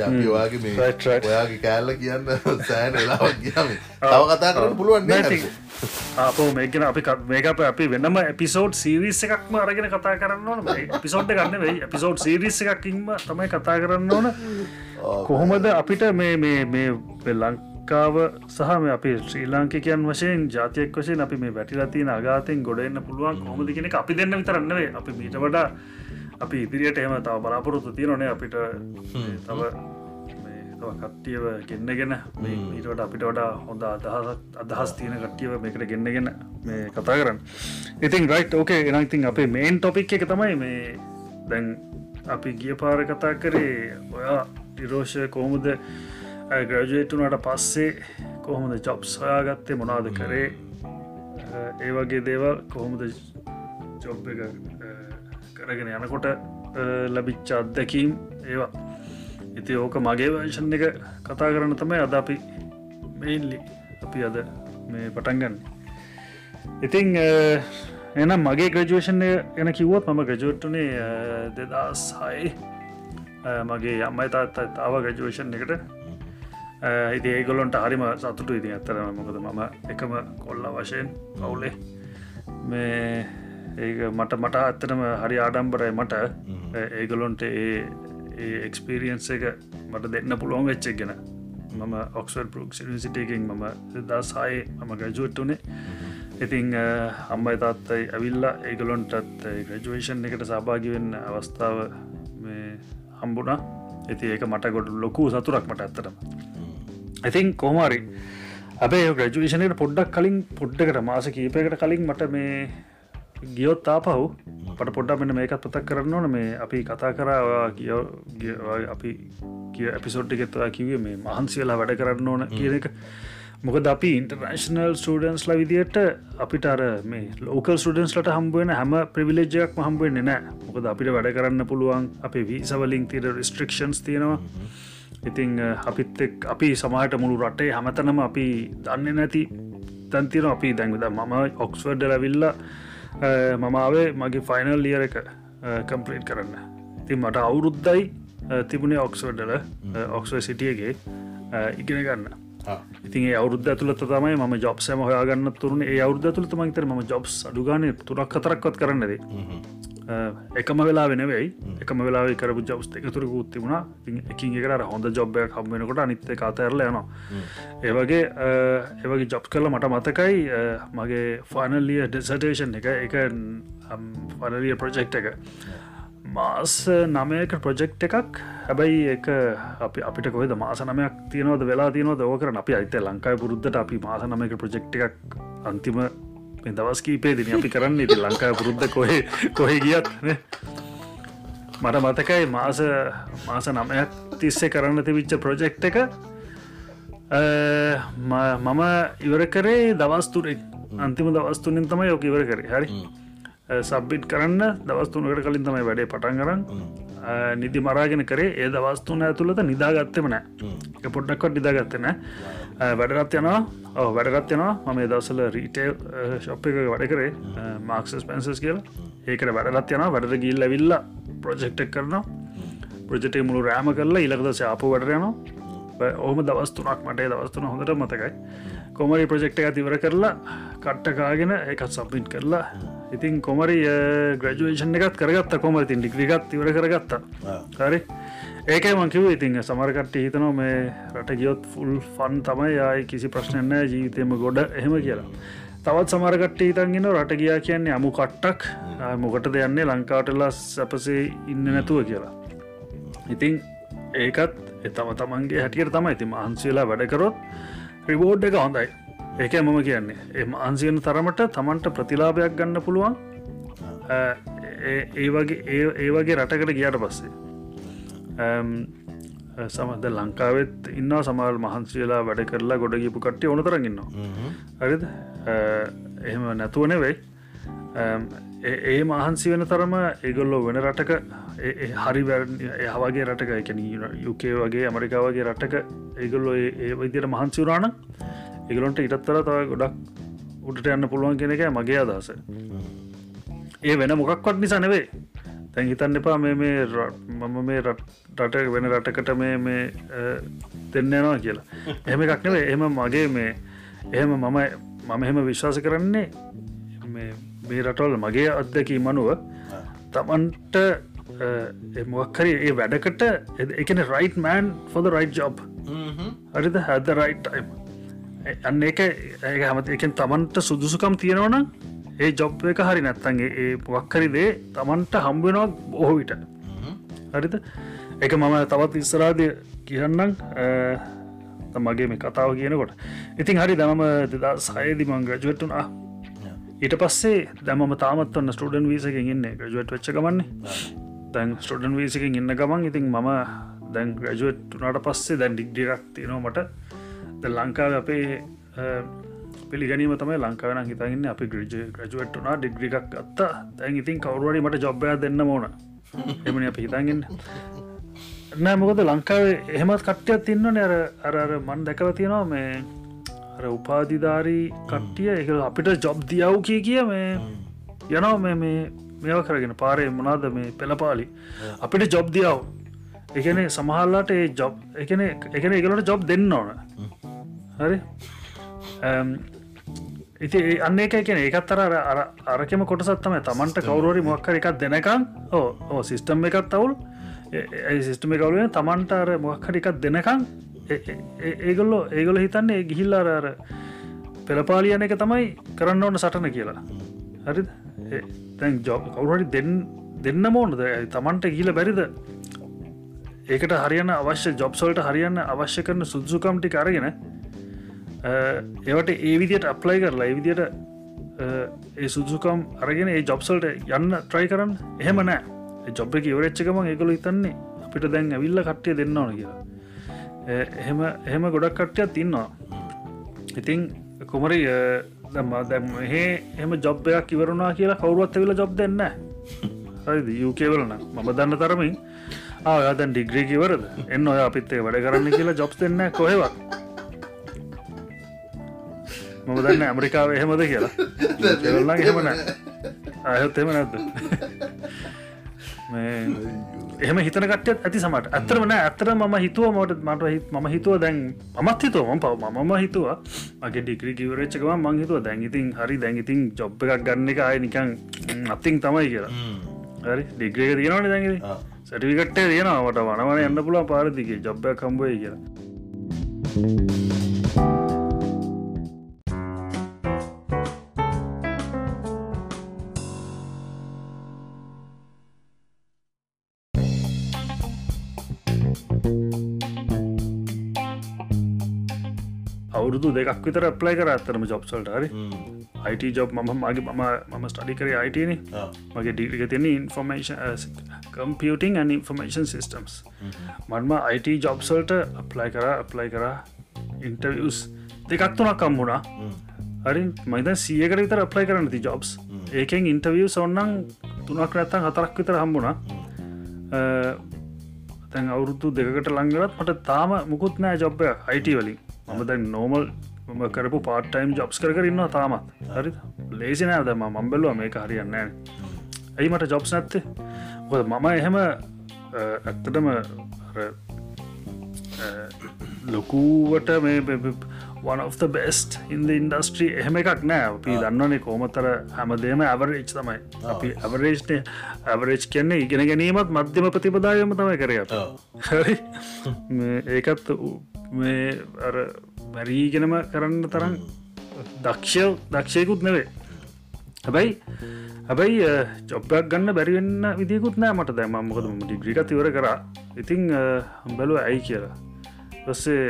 අපි ඔයාගේ මේ ඔයාගේ කෑල්ල කියන්න සෑන වෙලාවක් කියම තව කතා කරන්න පුළුවන් අපෝ මේකෙන අපි මේක අපි වෙනම එපිසෝඩ් සීරිස් එකක්ම අරගෙන කතා කරන්න ඕන. එපිසෝඩ් ගන්න වෙයි එපිසෝඩ් සීරිස් එකක්කින්ම තමයි කතා කරන්න ඕන. කොහොමද අපිට මේ මේ මේ ලංකාව සහ මේ අපි ශ්‍රී ලාංකිකයන් වශයෙන් ජාතියක් වශයෙන් අපි මේ වැටිලතින අගාතයෙන් ගොඩන්න පුළුවන් කොහොමද කෙනෙ අපි දෙන්න විතරන්නවේ අපි මීට වඩා අපි ඉදිරියට එම තව බලාපොරොත්තු තියනොනේ අපිට. තව කට්ටියව ගෙන්න්නගෙන මීට අපිට වඩා හොඳ අදහසත් අදහස් තියෙන කට්ටියව මේකට ගෙන්න්නගෙන මේ කතා කරන්න. ඉතින් රයිට් ඕකේ එනයිතින් අපේ මේන් ටොපික් එක තමයි මේ දැන් අපි ගිය පාර කතා කරේ ඔයා නිරෝෂය කොහොමද ග්‍රජුවේටුනට පස්සේ කොහොමද ජොබ්ස් හොයාගත්තේ මොනාද කරේ? ඒ වගේ දේවල් කොහොමද ජොබ් එක කරගෙන යනකොට ලබිච්ච අත්දැකීම් ඒවා. ඉති ඕක මගේ වංශන් එක කතා කරන්න තමයි අද අපි මෙයිල්ලි අපි අද මේ පටන්ගන්න ඉතිං එනම් මගේ ග්‍රජුවේෂන් එන කිව්වොත් මම ග්‍රජුවට්ටනේ දෙදස් හයි. මගේ යම්මයි තාත් තාව ග්‍රජුවේෂන් එකට. ඉති ඒගොලොන්ට හරිම සතුටු ඉති ඇත්තරම මොකද මම එකම කොල්ල වශයෙන් පවුලේ. මේ ඒක මට මට අත්තනම හරි ආඩම්බරයි මට. ඒගොලොන්ට ඒ එක්ස්පිරියන්ස එක මට දෙන්න පුළුවන් වෙච්චක් ගෙන. මම ඔක්ස්වර් පරුක් සිටියකින් මම දසාය මම ගජුවට්ටුනේ ඉතිං අම්බයි තාත්තයි ඇවිල්ලා ඒගලොන්ටත් ග්‍රජුවේෂන් එකට සභාගි වෙන්න අවස්ථාව හම්බුණා. ඇති ඒක මට ගොඩ ලොකු සතුරක් මට ඇත්තරම ඉතින් කෝමාරි අපේ ග්‍රජුවේෂනයට පොඩ්ඩක් කලින් පොඩ්ඩකට මාස කීපයකට කලින් මට මේ ගියොත් ආපහු පට පොඩ්ඩ මෙන්න මේකත් පොතක් කරන්න ඕන. මේ අපි කතා කරා ගිය අපි කිය ඇපිසෝට් එකෙත්වා කිවේ මේ මහන්සියලා වැඩ කරන්න ඕන කියන එක. මොකද අපි ඉන්ටර්නශනල් ස්ටඩන්ස්ලා විදියට අපිට අර මේ ලෝකල් ස්ටඩන්ස්ලට හම්බුවෙන හැම ප්‍රවිලේජයක් හම්බුවෙන්නේ නෑ මොකද අපිට වැඩ කරන්න පුළුවන් අපේ වීසවලින් තිර රිස්ට්‍රක්ෂන්ස් තියෙනවා. ඉතිං අපිත් එක් අපි සමහට මුළු රටේ හැමතනම අපි දන්න නැති තැන්තින අපි දැන්විද මම ඔක්ස්වර්ඩ ලැවිල්ල මමාවේ මගේ ෆයිනල් ලියර එක කම්පලීට් කරන්න. ඉතින් මට අවුරුද්දයි තිබුණේ ඔක්ස්වර්ඩල ඔක්ස්ව සිටියගේ ඉගෙන ගන්න ඉතින් අවුද්ධ ඇතුළත තමයි ම ජොබ්සම හොයාගන්න තුරන. ඒ අවුද්ධ තුළත මහිතර ම ජොබ්ස් අඩුගාන තුරක් කතරක්වත් කරන්නද එකම වෙලා වෙනවෙයි එකම වෙලා කර ජොස් එකතුර ුත්තිබුණ එකින් එකට හොඳ ජොබ්ය කම්බෙනකොට අනිත්ත කාතරල යනවා. ඒවගේ ඒවගේ ජොබ් කල මට මතකයි මගේ ෆනල්ලිය ඩෙසටේෂන් එක එක ෆනලිය ප්‍රජෙක්් එක මාස නමයක ප්‍රජෙක්් එකක්. හැබැයි එක අපි අපිට කොහෙද මාස නමයක් තියනවද වෙලා තියනවද ඕකරන අපි අයිත ලංකායි පුරුද්ධට අපි මාස නමයක ප්‍රජෙක්් එකක් අන්තිම දවස් කීපේ දින අපි කරන්න. ඉති ලංකාය පුරුද්ධ කොහෙ කොහෙ ගියත් මට මතකයි මාස මාස නමයක් තිස්සේ කරන්න තිවිච්ච ප්‍රොජෙක්් එක. මම ඉවර කරේ දවස්තුරෙක් අන්තිම දවස්තුනින් තමයි යෝක ඉවර කරේ. හරි සබ්බිට් කරන්න දවස්තුනකට කලින් තමයි වැඩේ පටන් කරන්න නිදි මරාගෙන කරේ. ඒ දවස්තුන ඇතුළත නිදාගත්තම නෑ. පොඩ්ඩක්කොට නිදාගත්තන වැඩගත් යනවා. වැඩගත් යනවා. මම දවසල රීටේල් ශොප් එක වැඩ කරේ. මාක්සස් පැන්සස් කියලා. ඒකට වැඩගත් යනවා. වැඩට ගිල් ඇවිල්ල ප්‍රජෙක්්ටක් කරනවා. ප්‍රජෙටේ මුළු රෑම කරලා ඉලකද සාප වැඩරයනවා ඕම දවස්තුනක් මටේ දවස්තුන හොඳට මතකයි. කොමරි ප්‍රජෙක්්ට එක තිවර කරලා කට්ටකාගෙන එකත් සබ්මිට් කරලා ඉතින් කොමරි ග්‍රජුවේෂන් එකත් කරගත්ත කොමර තින් ඩිග්‍රිගත් ඉවර කරගත්තා. හරි? ඒකයි මංකිව ඉතින් සමරකට හිතනවා මේ රට ගියොත් ෆුල් ෆන් තමයි. යයි කිසි ප්‍රශ්නයන්න ජීවිතයම ගොඩ එහෙම කියලා. තවත් සමරකට හිතන්ගෙන රට ගියා කියන්නේ අමු කට්ටක්. මොකට දෙයන්නේ ලංකාටලා සැපසේ ඉන්න නැතුව කියලා. ඉතින් ඒකත් එතම තමන්ගේ හැටියට තමයි. ඉතින් අහන්සේලා වැඩකරොත් රිබෝඩ් එක හොඳයි ඒක මම කියන්නේ එම අන්සියන තරමට තමන්ට ප්‍රතිලාභයක් ගන්න පුළුවන්. ඒ වගේ ඒ වගේ රටකට ගියට පස්සේ. සමද ලංකාවෙත් ඉන්න සමල් මහන්සියලා වැඩ කරලා ගොඩ ගිපු කට්ටි ඕන තරගන්නවා හරිද? එහෙම නැතුව නෙවෙයි. ඒ මහන්සි වෙන තරම ඒගොල්ලෝ වෙන රටක හරි හවගේ රටක එකන යුකේ වගේ ඇමරිකාවගේ රටක ඒගොල්ලෝ ඒ විදිර මහන්සිවරාණ ඒගලොන්ට ඉටත්තර තව ගොඩක් උඩට යන්න පුළුවන් කෙන එක මගේ අදහස. ඒ වෙන මොකක්වත් නිසා නෙවේ තැන් හිතන්න එපා මේ මේ මම මේ රට වෙන රටකට මේ මේ දෙන්න යනවා කියලා. එහෙම එකක් නෙවේ එහම මගේ මේ එහෙම මම මම එහෙම විශ්වාස කරන්නේ මේ රටවල් මගේ අත්දැකී මනුව තමන්ට මොක්කරි ඒ වැඩකට එකන right man for the right job හරිද? හැද රයිට් ටයිම අන්න එක ඒ හමත එකෙන් තමන්ට සුදුසුකම් තියෙනවන ඒ ජොබ් එක හරි නැත්තන්ගේ ඒ වක්කරිදේ තමන්ට හම්බෙනවා බොහෝ විට. හරිද? එක මම තවත් ඉස්සරාදය කියන්නම්. මගේ මේ කතාව කියනකොට. ඉතින් හරි දමම දෙදා සයදි මං ග්‍රජුවට්ටුනා ඊට පස්සේ දැමම තාමත්වන්න ස්ටඩන් වීසකින් ඉන්න. ග්‍රජුවට් වෙච්ච ගමන්නේ. දැන් ස්ටඩන් වීසකින් ඉන්න ගමන් ඉතින් මම දැන් ග්‍රජුවට් නට පස්සේ දැන් ඩික්ඩිරක් තියෙනවමට ලංකාව අපේ පිළිගනීම තමයි ලංකාවන හිතගන්න. අපි ග්‍රජ ග්‍රජුවට්ටුනා ඩිග්‍රිකක් ගත්තා. දැන් ඉතින් කවරුවඩි මට ජොබ්බය දෙන්න ඕන. එමනි අප හිතන්ගන්න නෑ මොකද ලංකාවේ එහෙමත් කට්ටයක් තින්න අර අර මන් දැකව තියෙනවා මේ අර උපාධිධාරී කට්ටිය. එක අපිට ජොබ් දියව් කිය කිය මේ යනව මේ මේ මේව කරගෙන. පාරය මොනාද මේ පෙළපාලි අපිට ජොබ් දියාව. එකන සමහල්ලාට ඒ ජොබ් එකන එකන එකලට ජොබ් දෙන්න ඕන හරි. ඉති අන්න එක කියන ඒකත්තර අර අරකෙම කොටසත්තම තමන්ට කවරුවරි මොක්කර එකක් දෙනකම් ඕ සිිස්ටම් එකත් අවුල්. සිිස්ටම කවුලෙන තමන්ට අර මොක්කර එකක් දෙනකම් ඒගොල්ලෝ ඒගොල හිතන්නේ ගිහිල්ලාර අර පෙළපාලියන එක තමයි කරන්න ඕන සටන කියලා. හරි තැන් ජොබ් කවුරහරි දෙන්න දෙන්න මෝනද තමන්ට ගිල බැරිද? ඒකට හරියන අවශ්‍ය ජොබ්සොල්ට හරියන්න අවශ්‍ය කරන සුදුසුකම්ටි කරගෙන ඒවට ඒ විදියට අප්ලයි කරලා ඒ විදියට ඒ සුදුසුකම් අරගෙන ඒ ජොබ්සල්ට යන්න ට්‍රයි කරන්න? එහෙම නෑ. ජොබ් එක ඉවරච්චකම ඒකළු හිතන්නේ අපිට දැන් ඇවිල්ල කට්ටිය දෙන්න ඕන කියලා. එහෙම එහෙම ගොඩක් කට්ටයක් තින්නවා ඉතිං කුමරි දැම් ඒ එම ජොබ්බයක් ඉවරුණා කියලා කවරුවත් වෙලා ජොබ් දෙන්න හරිද? යුකේවලන මම දන්න තරමින්. ආයදැන් ඩිග්‍රී කිවරද එන්න ඔය අපිත්තේ වැඩ කරන්න කියලා ජොබ් දෙන්න කොහෙවත්. මම දන්න ඇමරිකාව එහෙමද කියලා. එවල්ලා එහෙමන අයොත් එම නැද්ද? එහම හිතන කටත් ඇති සමට ඇතරම නෑ ඇතර ම හිතුව මට මට ම හිතුව දැන් මත් හිතුව. ම පව මම හිතුව. මගේ ඩික්‍රි කිවරච්චකම මං හිතුව දැන්ඉතින් හරි දැන්ඉතින් ජොබ් එකක් ගන්න එක අය නිකං අත්තිං තමයි කියලා. හරි? ඩිග්‍රේක තියෙනවන දැඟ සටිවිකට්ටේ තියෙනවට වනවන එන්න පුලා පාරදිගේ ජොබ්බයක් කම්බය කියලා අවුරුදු දෙකක් විතර ප්ලයි කර. අත්තරම ජොබ්සල්ට හරි. අයිට ජොබ් මම මගේ මම මම ස්ටඩි කර අයිටන මගේ ඩිග තියන information computing and information systems මන්ම අයිට ජොබ්සල්ට අප්ලයි කර අප්ලයි කර. ඉන්ටවියස් දෙකක් තුනක් කම්මුණා හරි. මයිද සියකට විතර අප්ලයි කරන්න ති ජොබ්ස් ඒකෙන් ඉන්ටවිය ඔන්නන් තුනක් නැත්තන් හතරක් විතර හම්බුණා තැන් අවුරුදු දෙකට ලංගලත් මට තාම මුකුත් නෑ ජොබ්ය අයිට වලින් මම දැන් නෝමල් ම කරපු පාටයිම් ජොබ්ස් කරන්න තාමත්. හරි? ලේසි නෑ දම මම්බෙල්ලුව මේක හරියන්න ඇයි මට ජොබ්ස් නැත්තේ? හොද මම එහෙම ඇත්තටම ලොකූවට මේ one of the best in the industry එහෙම එකක් නෑ. අපි දන්නනේ කෝමතර හැමදේම ඇවරේච් තමයි. අපි ඇවරේජ්නය ඇවරේජ් කියන්නේ ඉගෙන ගැනීමත් මධ්‍යම ප්‍රතිපදායම තමයි කරයට හරි? ඒකත් මේ අර මැරීගෙනම කරන්න තරම් දක්ෂය දක්ෂයකුත් නෙවේ හැබැයි හැබැයි ජොබ්බක් ගන්න බැරිවෙන්න විදිකුත් නෑ මට දැම මොකද ම ඩිග්‍රිකත් ඉවර කරා. ඉතිං හම්බැලුව ඇයි කියලා. පස්සේ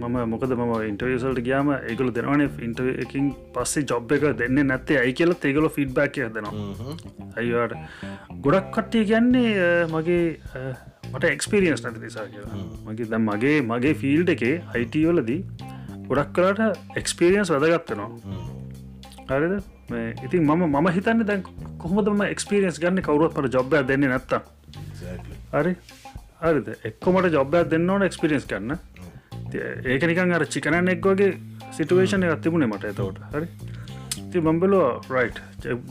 මම මොකද ම ඉන්ටවසල්ට ගයාම ඒකල දෙනවන ඉන්ටව එකින් පස්සේ ජොබ් එක දෙන්න නැත්තේ. ඇයි කියලත් ඒකල ෆිඩ්බැක් දෙනවා. අයිවාට ගොඩක් කට්ටිය කියන්නේ මගේ මට එක්ස්පිරියන්ස් නැති නිසා කියලා. මගේ දැම් මගේ මගේ ෆිල්ඩ එකේ අයිටවලදී ගොඩක් කලාට එක්ස්පිරියන්ස් වැදගත්තනවා හරිද? ඉතින් මම මම හිතන්න දැන් කොහොමදම එක්ස්පිරියන්ස් ගන්න? කවරුවත් පට ජොබ්බ දෙන්න නැත්ත හරි හරිද? එක්කොමට ජොබ්බයක් දෙන්න ඕන එක්ස්පිරියන්ස් කරන්න ඒක නිකන් අර චිකනන් එක් වගේ සිටුවේෂන එකත් තිබුණේ මට එතවට හරි? ති බම්බලෝ රයිට්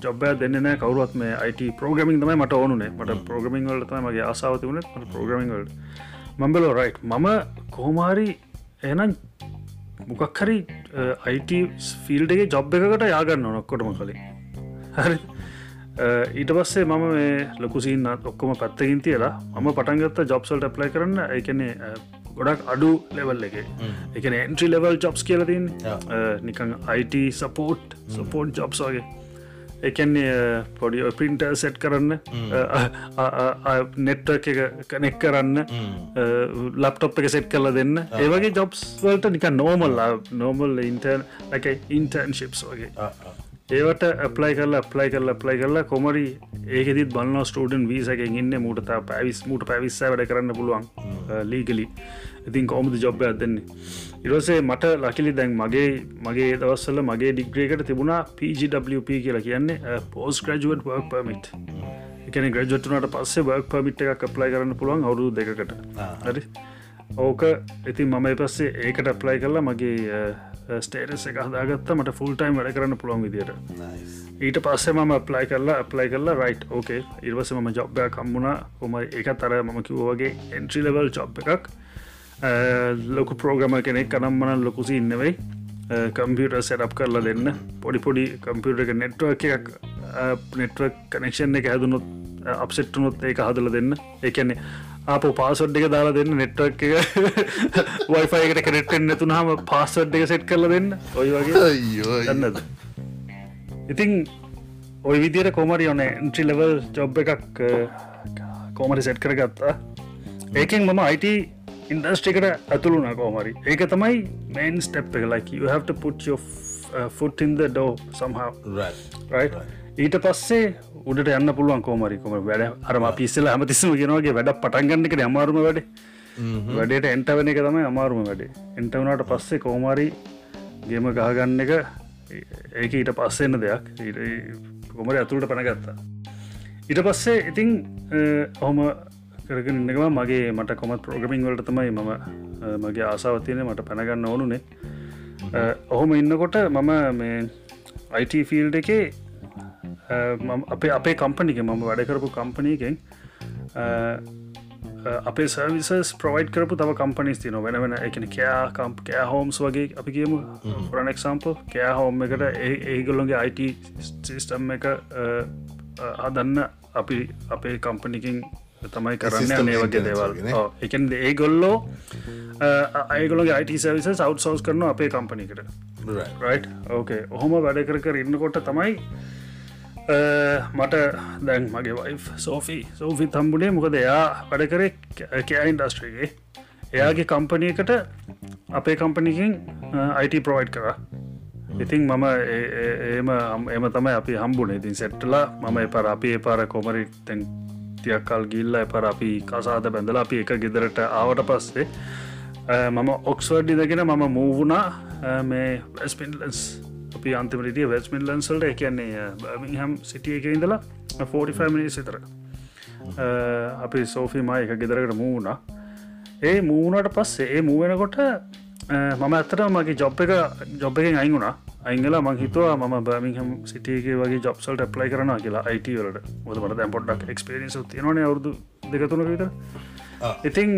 ජොබ්බය දෙන්න කවරුත් මේ අයිට ප්‍රෝග්‍රමින් තමයි මට ඕනුනේ. මට ප්‍රෝග්‍රමින් වලට මගේ ආසාාව තිබුණේ. මට ප්‍රෝග්‍රමින් වලට. මම්බලෝ රයිට් මම කොහොමාරි එනම් මොකක් හරි අයිට ෆිල්ඩගේ ජොබ් එකකට යාගන්න නොක්කොටම කලින්. හරි ඊට පස්සේ මම මේ ලොකුසින්න ඔක්කොම පැත්තකින් තියලා මම පටන්ගත්ත ජොබ්සල්ට ප්ලයි කරන්න එකනේ ගොඩක් අඩු ලෙවල් එක. එකන එන්ට්‍රි ලෙවල් ජොබ්ස් කියලතින් නිකං අයිට සපෝට් සපෝට් ජොබ්ස් වගේ. එකන්නේ පොඩි පින්ට සෙට් කරන්න නෙට්ව එක කනෙක් කරන්න ලප්ටොප් එක සෙට් කරලා දෙන්න. ඒවගේ ජොබ්ස් වලට නික නෝමල් නෝමල් ඉන්ටර්න් එක ඉන්ටර්න්ශිප්ස් වගේ ඒවට ඇප්ලයි කරලා ප්ලයි කරලා ප්ලයි කරලා කොමරි ඒකෙදිත් බලන්න ස්ටඩන් වීසකෙන් ඉන්න මුට පැවිස් මට පැවිස්ස වැඩ කරන්න පුළුවන් ලීගලි ඉතින් කොමද ජොබ්බයක් දෙන්නේ? ඉරසේ මට ලකිලි දැන් මගේ මගේ දවස්සල මගේ ඩිග්‍රේකට තිබුණා PGWP කියලා කියන්නේ පෝස් ග්‍රජුවට් වර්ක් පමිට් එකන ග්‍රජට්නට පස්සේ වර්ක් පමිට් එකක් ප්ලයි කරන්න පුළුවන් අවුරු දෙකට හරි? ඕක ඉතින් මම පස්සේ ඒකට ප්ලයි කරලා මගේ ස්ටේටස් එක හදාගත්ත මට ෆුල්ටයිම් වැඩ කරන්න පුළුවන් විදියට. ඊට පස්සේ මම ප්ලයි කරලා ප්ලයි කරලා රයිට් ඕකේ ඉර්වස ම ජොබ්බය කම්මුණ කොම එක තර මම කිව්වගේ එන්ට්‍රි ලෙවල් ජොබ් එකක්. ලොකු ප්‍රෝග්‍රම කෙනෙක් කනම්මන ලොකුසි ඉන්නවෙයි කම්පියුට සෙටප් කරලා දෙන්න. පොඩි පොඩි කම්පියුට එක නෙට්ව එකක් නෙට්ව කනෙක්ෂන් එක හැදුනොත් අප්සෙට්ටුනොත් ඒක හදල දෙන්න. එකන්නේ අප පාසොඩ් එක දාලා දෙන්න නෙට්වක් එක. වයිෆයකට කෙනෙට්ෙන් නැතුනහම පාසොඩ් එක සෙට් කරල දෙන්න. ඔය වගේ. දන්නද ඉතිං ඔය විදියට කොමරි ඔන එන්ට්‍රි ලෙවල් ජොබ් එකක් කෝමරි සෙට් කරගත්තා. ඒකෙන් මම අයිට ඉන්ඩස්ට්‍රිකට ඇතුළුන කෝමරි ඒක තමයි මේන් ස්ටප් එක. ලයික you have to put your foot in the door somehow. Right. Right? ඊට පස්සේ උඩට යන්න පුළුවන් කෝමරිකම වැඩ අරම පිස්සල හමතිස්සම ගෙනවගේ වැඩ පටන්ගන්නකට අමාරුම වැඩ. වැඩට එන්ටවන එක තමයි අමාරුම වැඩේ. එන්ටවනට පස්සේ කෝමාරි ගේම ගහගන්න එක ඒක ඊට පස්සෙන්න දෙයක්. කොමර ඇතුළට පනගත්තා ඊට පස්සේ ඉතිං ඔහොම කරගෙන ඉන්නකම මගේ මට කොමත් ප්‍රෝගමිං වලට තමයි මම මගේ ආසාවතියන මට පැනගන්න ඕනුනේ. ඔහොම ඉන්නකොට මම මේ අයිට ෆිල්ඩ එකේ අපේ අපේ කම්පනික මම වැඩකරපු කම්පනයකෙන් අපේ සර්විසස් ප්‍රවයිඩ් කරපු තව කම්පනිස් තින වෙන වෙන එකන කෑ කම්ප කෑ හෝම්ස් වගේ අපි කියමු. ප්‍රනෙක්සම්පල් කෑ හෝම් එකට ඒගොල්ලොන්ගේ අයිට සිිස්ටම් එක අදන්න අපි අපේ කම්පනිකින් තමයි කරන්න අනේ වගේ දේවල්. එකන් ඒ ගොල්ලෝ අයගොලගේ අයිට සවිස සව් සෝස් කරන අපේ කම්පනිකට රයි් ඕකේ ඔහොම වැඩ කර කර ඉන්නකොට තමයි මට දැන් මගේ වයි සෝෆී සෝෆි තම්බුණේ මොකද එයා වැඩ කරේ කෑ ඉන්ඩස්ට්‍රේගේ එයාගේ කම්පනයකට අපේ කම්පනිකින් අයිට ප්‍රෝයිඩ් කර. ඉතින් මම ඒම එම තමයි අපි හම්බුණ ඉතින් සෙට්ටලා මම එපර අපි එපාර කොමරි තැන් තියක්කල් ගිල්ල එපර අපි කසාද බැඳලා අපි එක ගෙදරට ආවට පස්සේ මම ඔක්ස්වර්ඩ් ඉදගෙන මම මූවුණා මේ වැස්පින්ලස් අපි අන්තිමටිය වැස්මින් ලන්සල්ට එකන්නේ බමිහම් සිටිය එක ඉඳලා 45 මිනි සිතර අපි සෝෆිම එක ගෙදරකට මූුණ ඒ මූුණට පස්සේ ඒ මූවෙනකොට මම ඇත්තට මගේ ජොබ් එක ජොබ් එකෙන් අයිගුණා අංගලා මං හිතුවා ම බමිහම් සිටියගේ වගේ ජොබ්සල්ට ප්ලයි කරන කියලා අයිට වලට. මොද මට දැම් පොඩ්ඩක් එක්ස්පේරිස තියනන අවුදු දෙකතුනක විතර. ඉතිං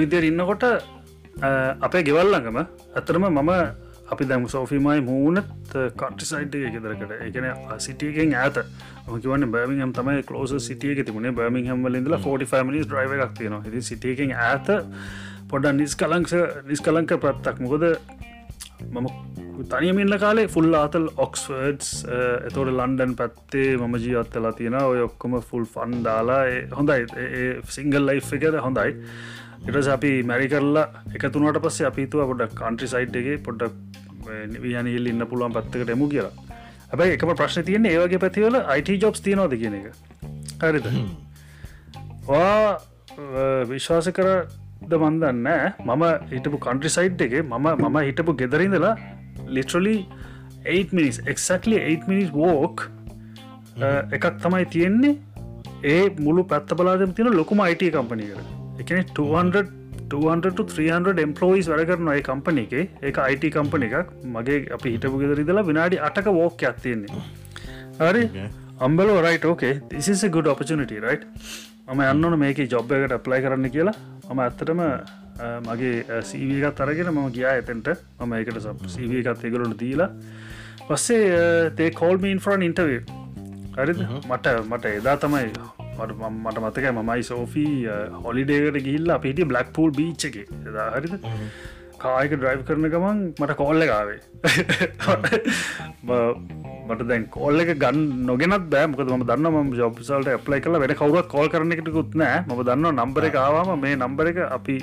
විදිර ඉන්නකොට අපේ ගෙවල්ලඟම ඇතරම මම අපි දැම සෝෆිමයි මූනත් කට්ටිසයිට් ගෙදරකට එකන සිටියගෙන් ඇත මකිවන්න බර්මිහම් තමයි කලෝස සිටියක තිබුණේ. බර්මිහම් වලින්දලා 45 මිනිස් ්‍රයිව එකක් තියෙන ති සිටියකින් ඇත පොඩ නිස් කලංස නිස් කලංක ප්‍රත්තක් මොකද මම තනියමිල්ල කාලේ ෆුල් ආතල් ඔක්ස්වර්ඩ්ස් එතෝට ලන්ඩන් පැත්තේ මම ජීවත්තලා තියෙන ඔය ඔක්කොම ෆුල් ෆන් දාලා හොඳයි. සිංගල් ලයි් එකද හොඳයි. ඉටස අපි මැරි කරලා එකතුනට පස්සේ අපිතුව පොඩක් කන්ට්‍රි සයිට් එක පොඩ්ඩක් යනල් ඉන්න පුළුවන් පත්තකට එමු කියලා. හැබයි එකම ප්‍රශ්න තියන ඒවගේ පැතිවල අයිට ජොබ්ස් තියනවාද කියන එක. හරිද? වා විශ්වාස කර ද මන්දන්න මම හිටපු කන්ට්‍රි සයිට් එක මම මම හිටපු ගෙදරිඳලා ලිටරලි 8 මිනිස් එක්සක්ලි 8 මිනිස් වෝක් එකක් තමයි තියෙන්නේ ඒ මුළු පැත්ත බලාදම තියෙන ලොකුම අයිට කම්පනි කර එකන 200 200 එම්පලෝයිස් වැඩ කරනයි කම්පන එක. එක අයිට කම්පන එකක්. මගේ අපි හිටපු ගෙදරිදලා විනාඩි අටක වෝක් ඇත්තියෙන්නේ හරි? අම්බල රයිට ඕකේ තිසිස ගුඩ ඔපචනට රයිට් මම යන්නන මේක ජොබ් එකට ප්ලයි කරන්න කියලා. මම ඇත්තටම මගේ සීවීකත් අරගෙන මම ගියා එතෙන්ට. මම එකට සීවීකත් එගලුට දීලා. පස්සේ තේ කෝල්මීන් ෆරන් ඉන්ටවේ හරිද? මට මට එදා තමයි මට මතක මමයි සෝෆී හොලිඩේකට ගිල්ලා පිටි බ්ලක් පූල් බීච් එක. හරිද කායක ඩ්‍රයිව් කරන ගමන් මට කෝල්ල ගාවේ මට දැන් කෝල්ල එක ගන්න නොගෙනත් බෑ. මොකද ම දන්න ම ජොබ්සල්ට ප්ලයි කල වැඩ කවුරත් කෝල් කරන එකටකුත් නෑ. ම දන්න නම්බර එක ආවාම මේ නම්බර එක අපි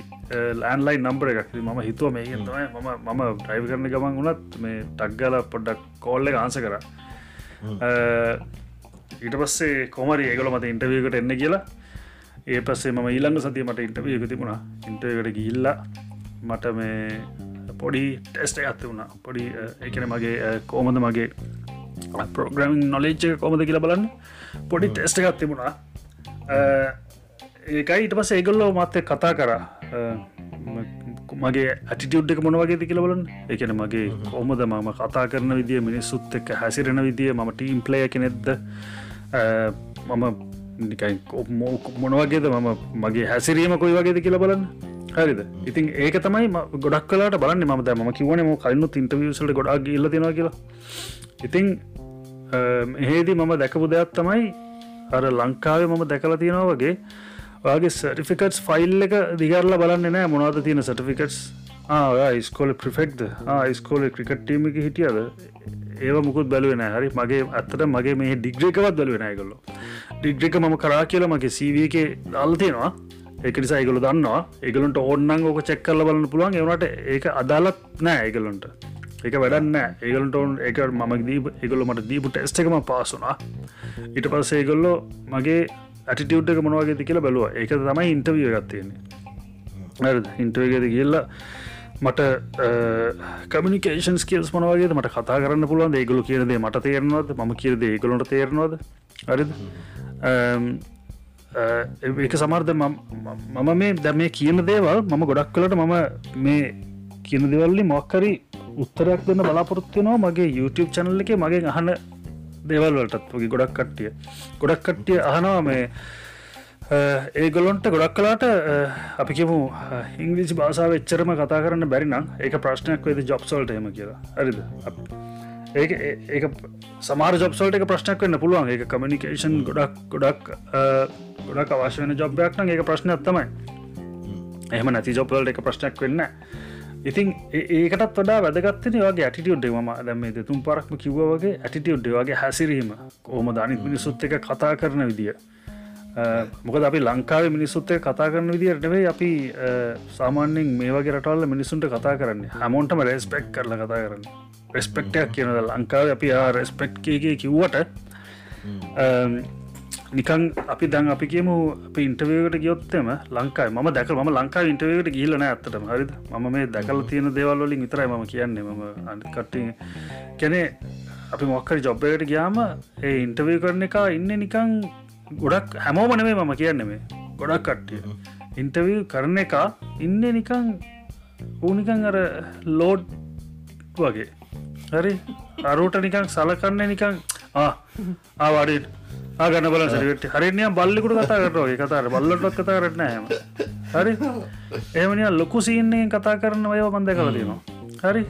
ලෑන්ලයි නම්බර එකක්. ම හිතුව මේ තමයි මම මම ඩ්‍රයිව කරන ගමන් වුණත් මේ ටක්ගල පොඩ්ඩක් කෝල්ල එක ආන්ස කර. ඊට පස්සේ කොමරි ඒගොල මත ඉන්ටවියකට එන්න කියලා. ඒ පස්සේ ම ඊළඟ සතිය මට ඉන්ටවියක තිබුණා. ඉන්ටයකට ගිල්ලා මට මේ පොඩි ටෙස්ට ඇත්ත වුණා. පොඩි එකන මගේ කෝමද මගේ පෝග්‍රමින් නොලේච්ච කොමද කියලා බලන්න. පොඩි ටෙස්ට එකත් තිබුණා. ඒකයි ඊට පස ඒගොල්ලෝ මත්තය කතා කරා. මගේ ඇටිටියුඩ් එක මොනවගේද කියලවලන් එකන මගේ කොමද මම කතා කරන විදිිය මිනිස්සුත් එක්ක හැසිරෙන විදිිය ම ටීම් ප්ලය කෙනෙක්ද? මම නිකයි මොනවගේද මම මගේ හැසිරීම කොයි වගේද කියලා බලන්න හරිද? ඉතින් ඒක තමයි ගොඩක් කලාට බලන්න ම ම කිවන ම කලන්නු ඉන්ටවියසල්ට ගොඩක් ඉල්ල දෙෙන කියලා. ඉතිං එහෙදී මම දැකපු දෙයක් තමයි අර ලංකාවේ මම දැකලා තියෙනවා වගේ වගේ සටිෆිකටස් ෆයිල් එක දිගරල බලන්න නෑ මොනාද තියෙන සටිෆිකටස් ස්කෝල ප්‍රිෆෙක්ද ස්කෝල ක්‍රිකට් ටීම එක හිටියද? ඒව මුකුත් බැලුවෙන හරි මගේ අත්තට මගේ මේ ඩිග්‍රේකවත් බලුවෙන කොල්ල ඩිග්‍රික මම කරා කියලා මගේ සීවක දල් තියෙනවා ඒක නිසා ඒගොලු දන්නවා ඒගලන්ට ඔන්නන් ඕක චෙක් කරල බලන්න පුළුවන්. එවනට ඒක අදාලත් නෑ ඒගලන්ට එක වැඩන්න ඒගලට ඔන් එක මම දී ඒගොල්ල මට දීපු ටෙස්ට එකම පාසුනා ඊට පස්ස ඒගොල්ලෝ මගේ ඇටිටියුට් එක මොනවාගේති කියලා බැලුව. ඒක තමයි ඉන්ටවිය ගත්තයන්නේ ඉන්ටවගේද කියල්ලා මට කමිනිකේෂන් ස්කල්ස් මනවගේ මට කතා කරන්න පුළුවන් ඒගොලු කියනදේ මට තේරනවද? ම කියද ඒගොලට තේරනවද? හරිද? ඒක සමර්ධ මම මේ දැ මේ කියන දේවල් මම ගොඩක් කලට මම මේ කියන දෙවල්ලි මොක්කරි උත්තරයක් දෙන්න බලාපොරොත්තිනවා මගේ YouTube චැනල්ල එක මගේ අහන දේවල්වලටත් වගේ ගොඩක් කට්ටිය. ගොඩක් කට්ටිය අහනවා මේ ඒගොලොන්ට ගොඩක් කලාට අපි කියමු ඉංග්‍රීසි භාසාාව එච්චරම කතා කරන්න බැරිනම් ඒක ප්‍රශ්නයක් වෙද ජොබ්සල්ට එම කියලා. හරිද? ඒ ඒ සමාර ජොබ්සල්ට එක ප්‍රශ්නයක් වන්න පුළුවන්. ඒ කමිනිකේෂන් ගොඩක් ගොඩක් ගොඩක් අවශ්‍ය වෙන ජොබ්යක් ඒක ප්‍රශ්නයක් තමයි. එහම නැති ජොබ්වලට එක ප්‍රශ්නයක් වෙන්න ඉතින් ඒකටත් වඩා වැදගත්තන වගේ ඇටිටියුඩ් ම දැම තුම් පරක්ම කිව්වගේ ඇටිටියුඩ් වගේ හැසිරීම. කෝම ධනිත් මිනිසුත් එක කතා කරන විදිිය? මොකද අපි ලංකාව මිනිස්සුත්තය කතා කරන විදිරටවේ අපි සාමාන්‍යෙන් මේ වගේ රටවල්ල මිනිසුන්ට කතා කරන්නේ. හැමෝන්ටම රෙස්පෙක්් කරල කතා කරන්න රෙස්පෙක්ටයක් කියනද ලංකාව අපි රෙස්පෙක්් කියගේ කිව්වට නිකන් අපි දන් අපි කියමු අපි ඉන්ටවේකට ගියොත්තම ලංකායි ම දැක ම ලංකා ඉන්ටවේකට ගිල්ලන ඇත්තටම. හරිද? ම මේ දැකල තියෙන දේවල්වලින් විතරයි ම කියන්නේ. ම අනිකට්ටි කැනේ අපි මොක්කරි ජොබ්බකට ගියාම ඒ ඉන්ටවය කරන එක ඉන්න නිකං ගොඩක් හැමෝම නෙමේ මම කියන්න මේ. ගොඩක් කට්ටිය. ඉන්ටවී කරන එක ඉන්න නිකං ඌනිකං අර ලෝඩ් වගේ හරි? අරුට නිකං සලකන්න නිකං ආවාඩට ආගන්න බල සට හරිනිය බල්ලිකුට කතා කරනගේ කතාර බල්ලටත් කතා කරන්න හම හරි? එමනිය ලොකු සීන්නේ කතා කරන්න ඔය බන්ද කලතිනවා හරි?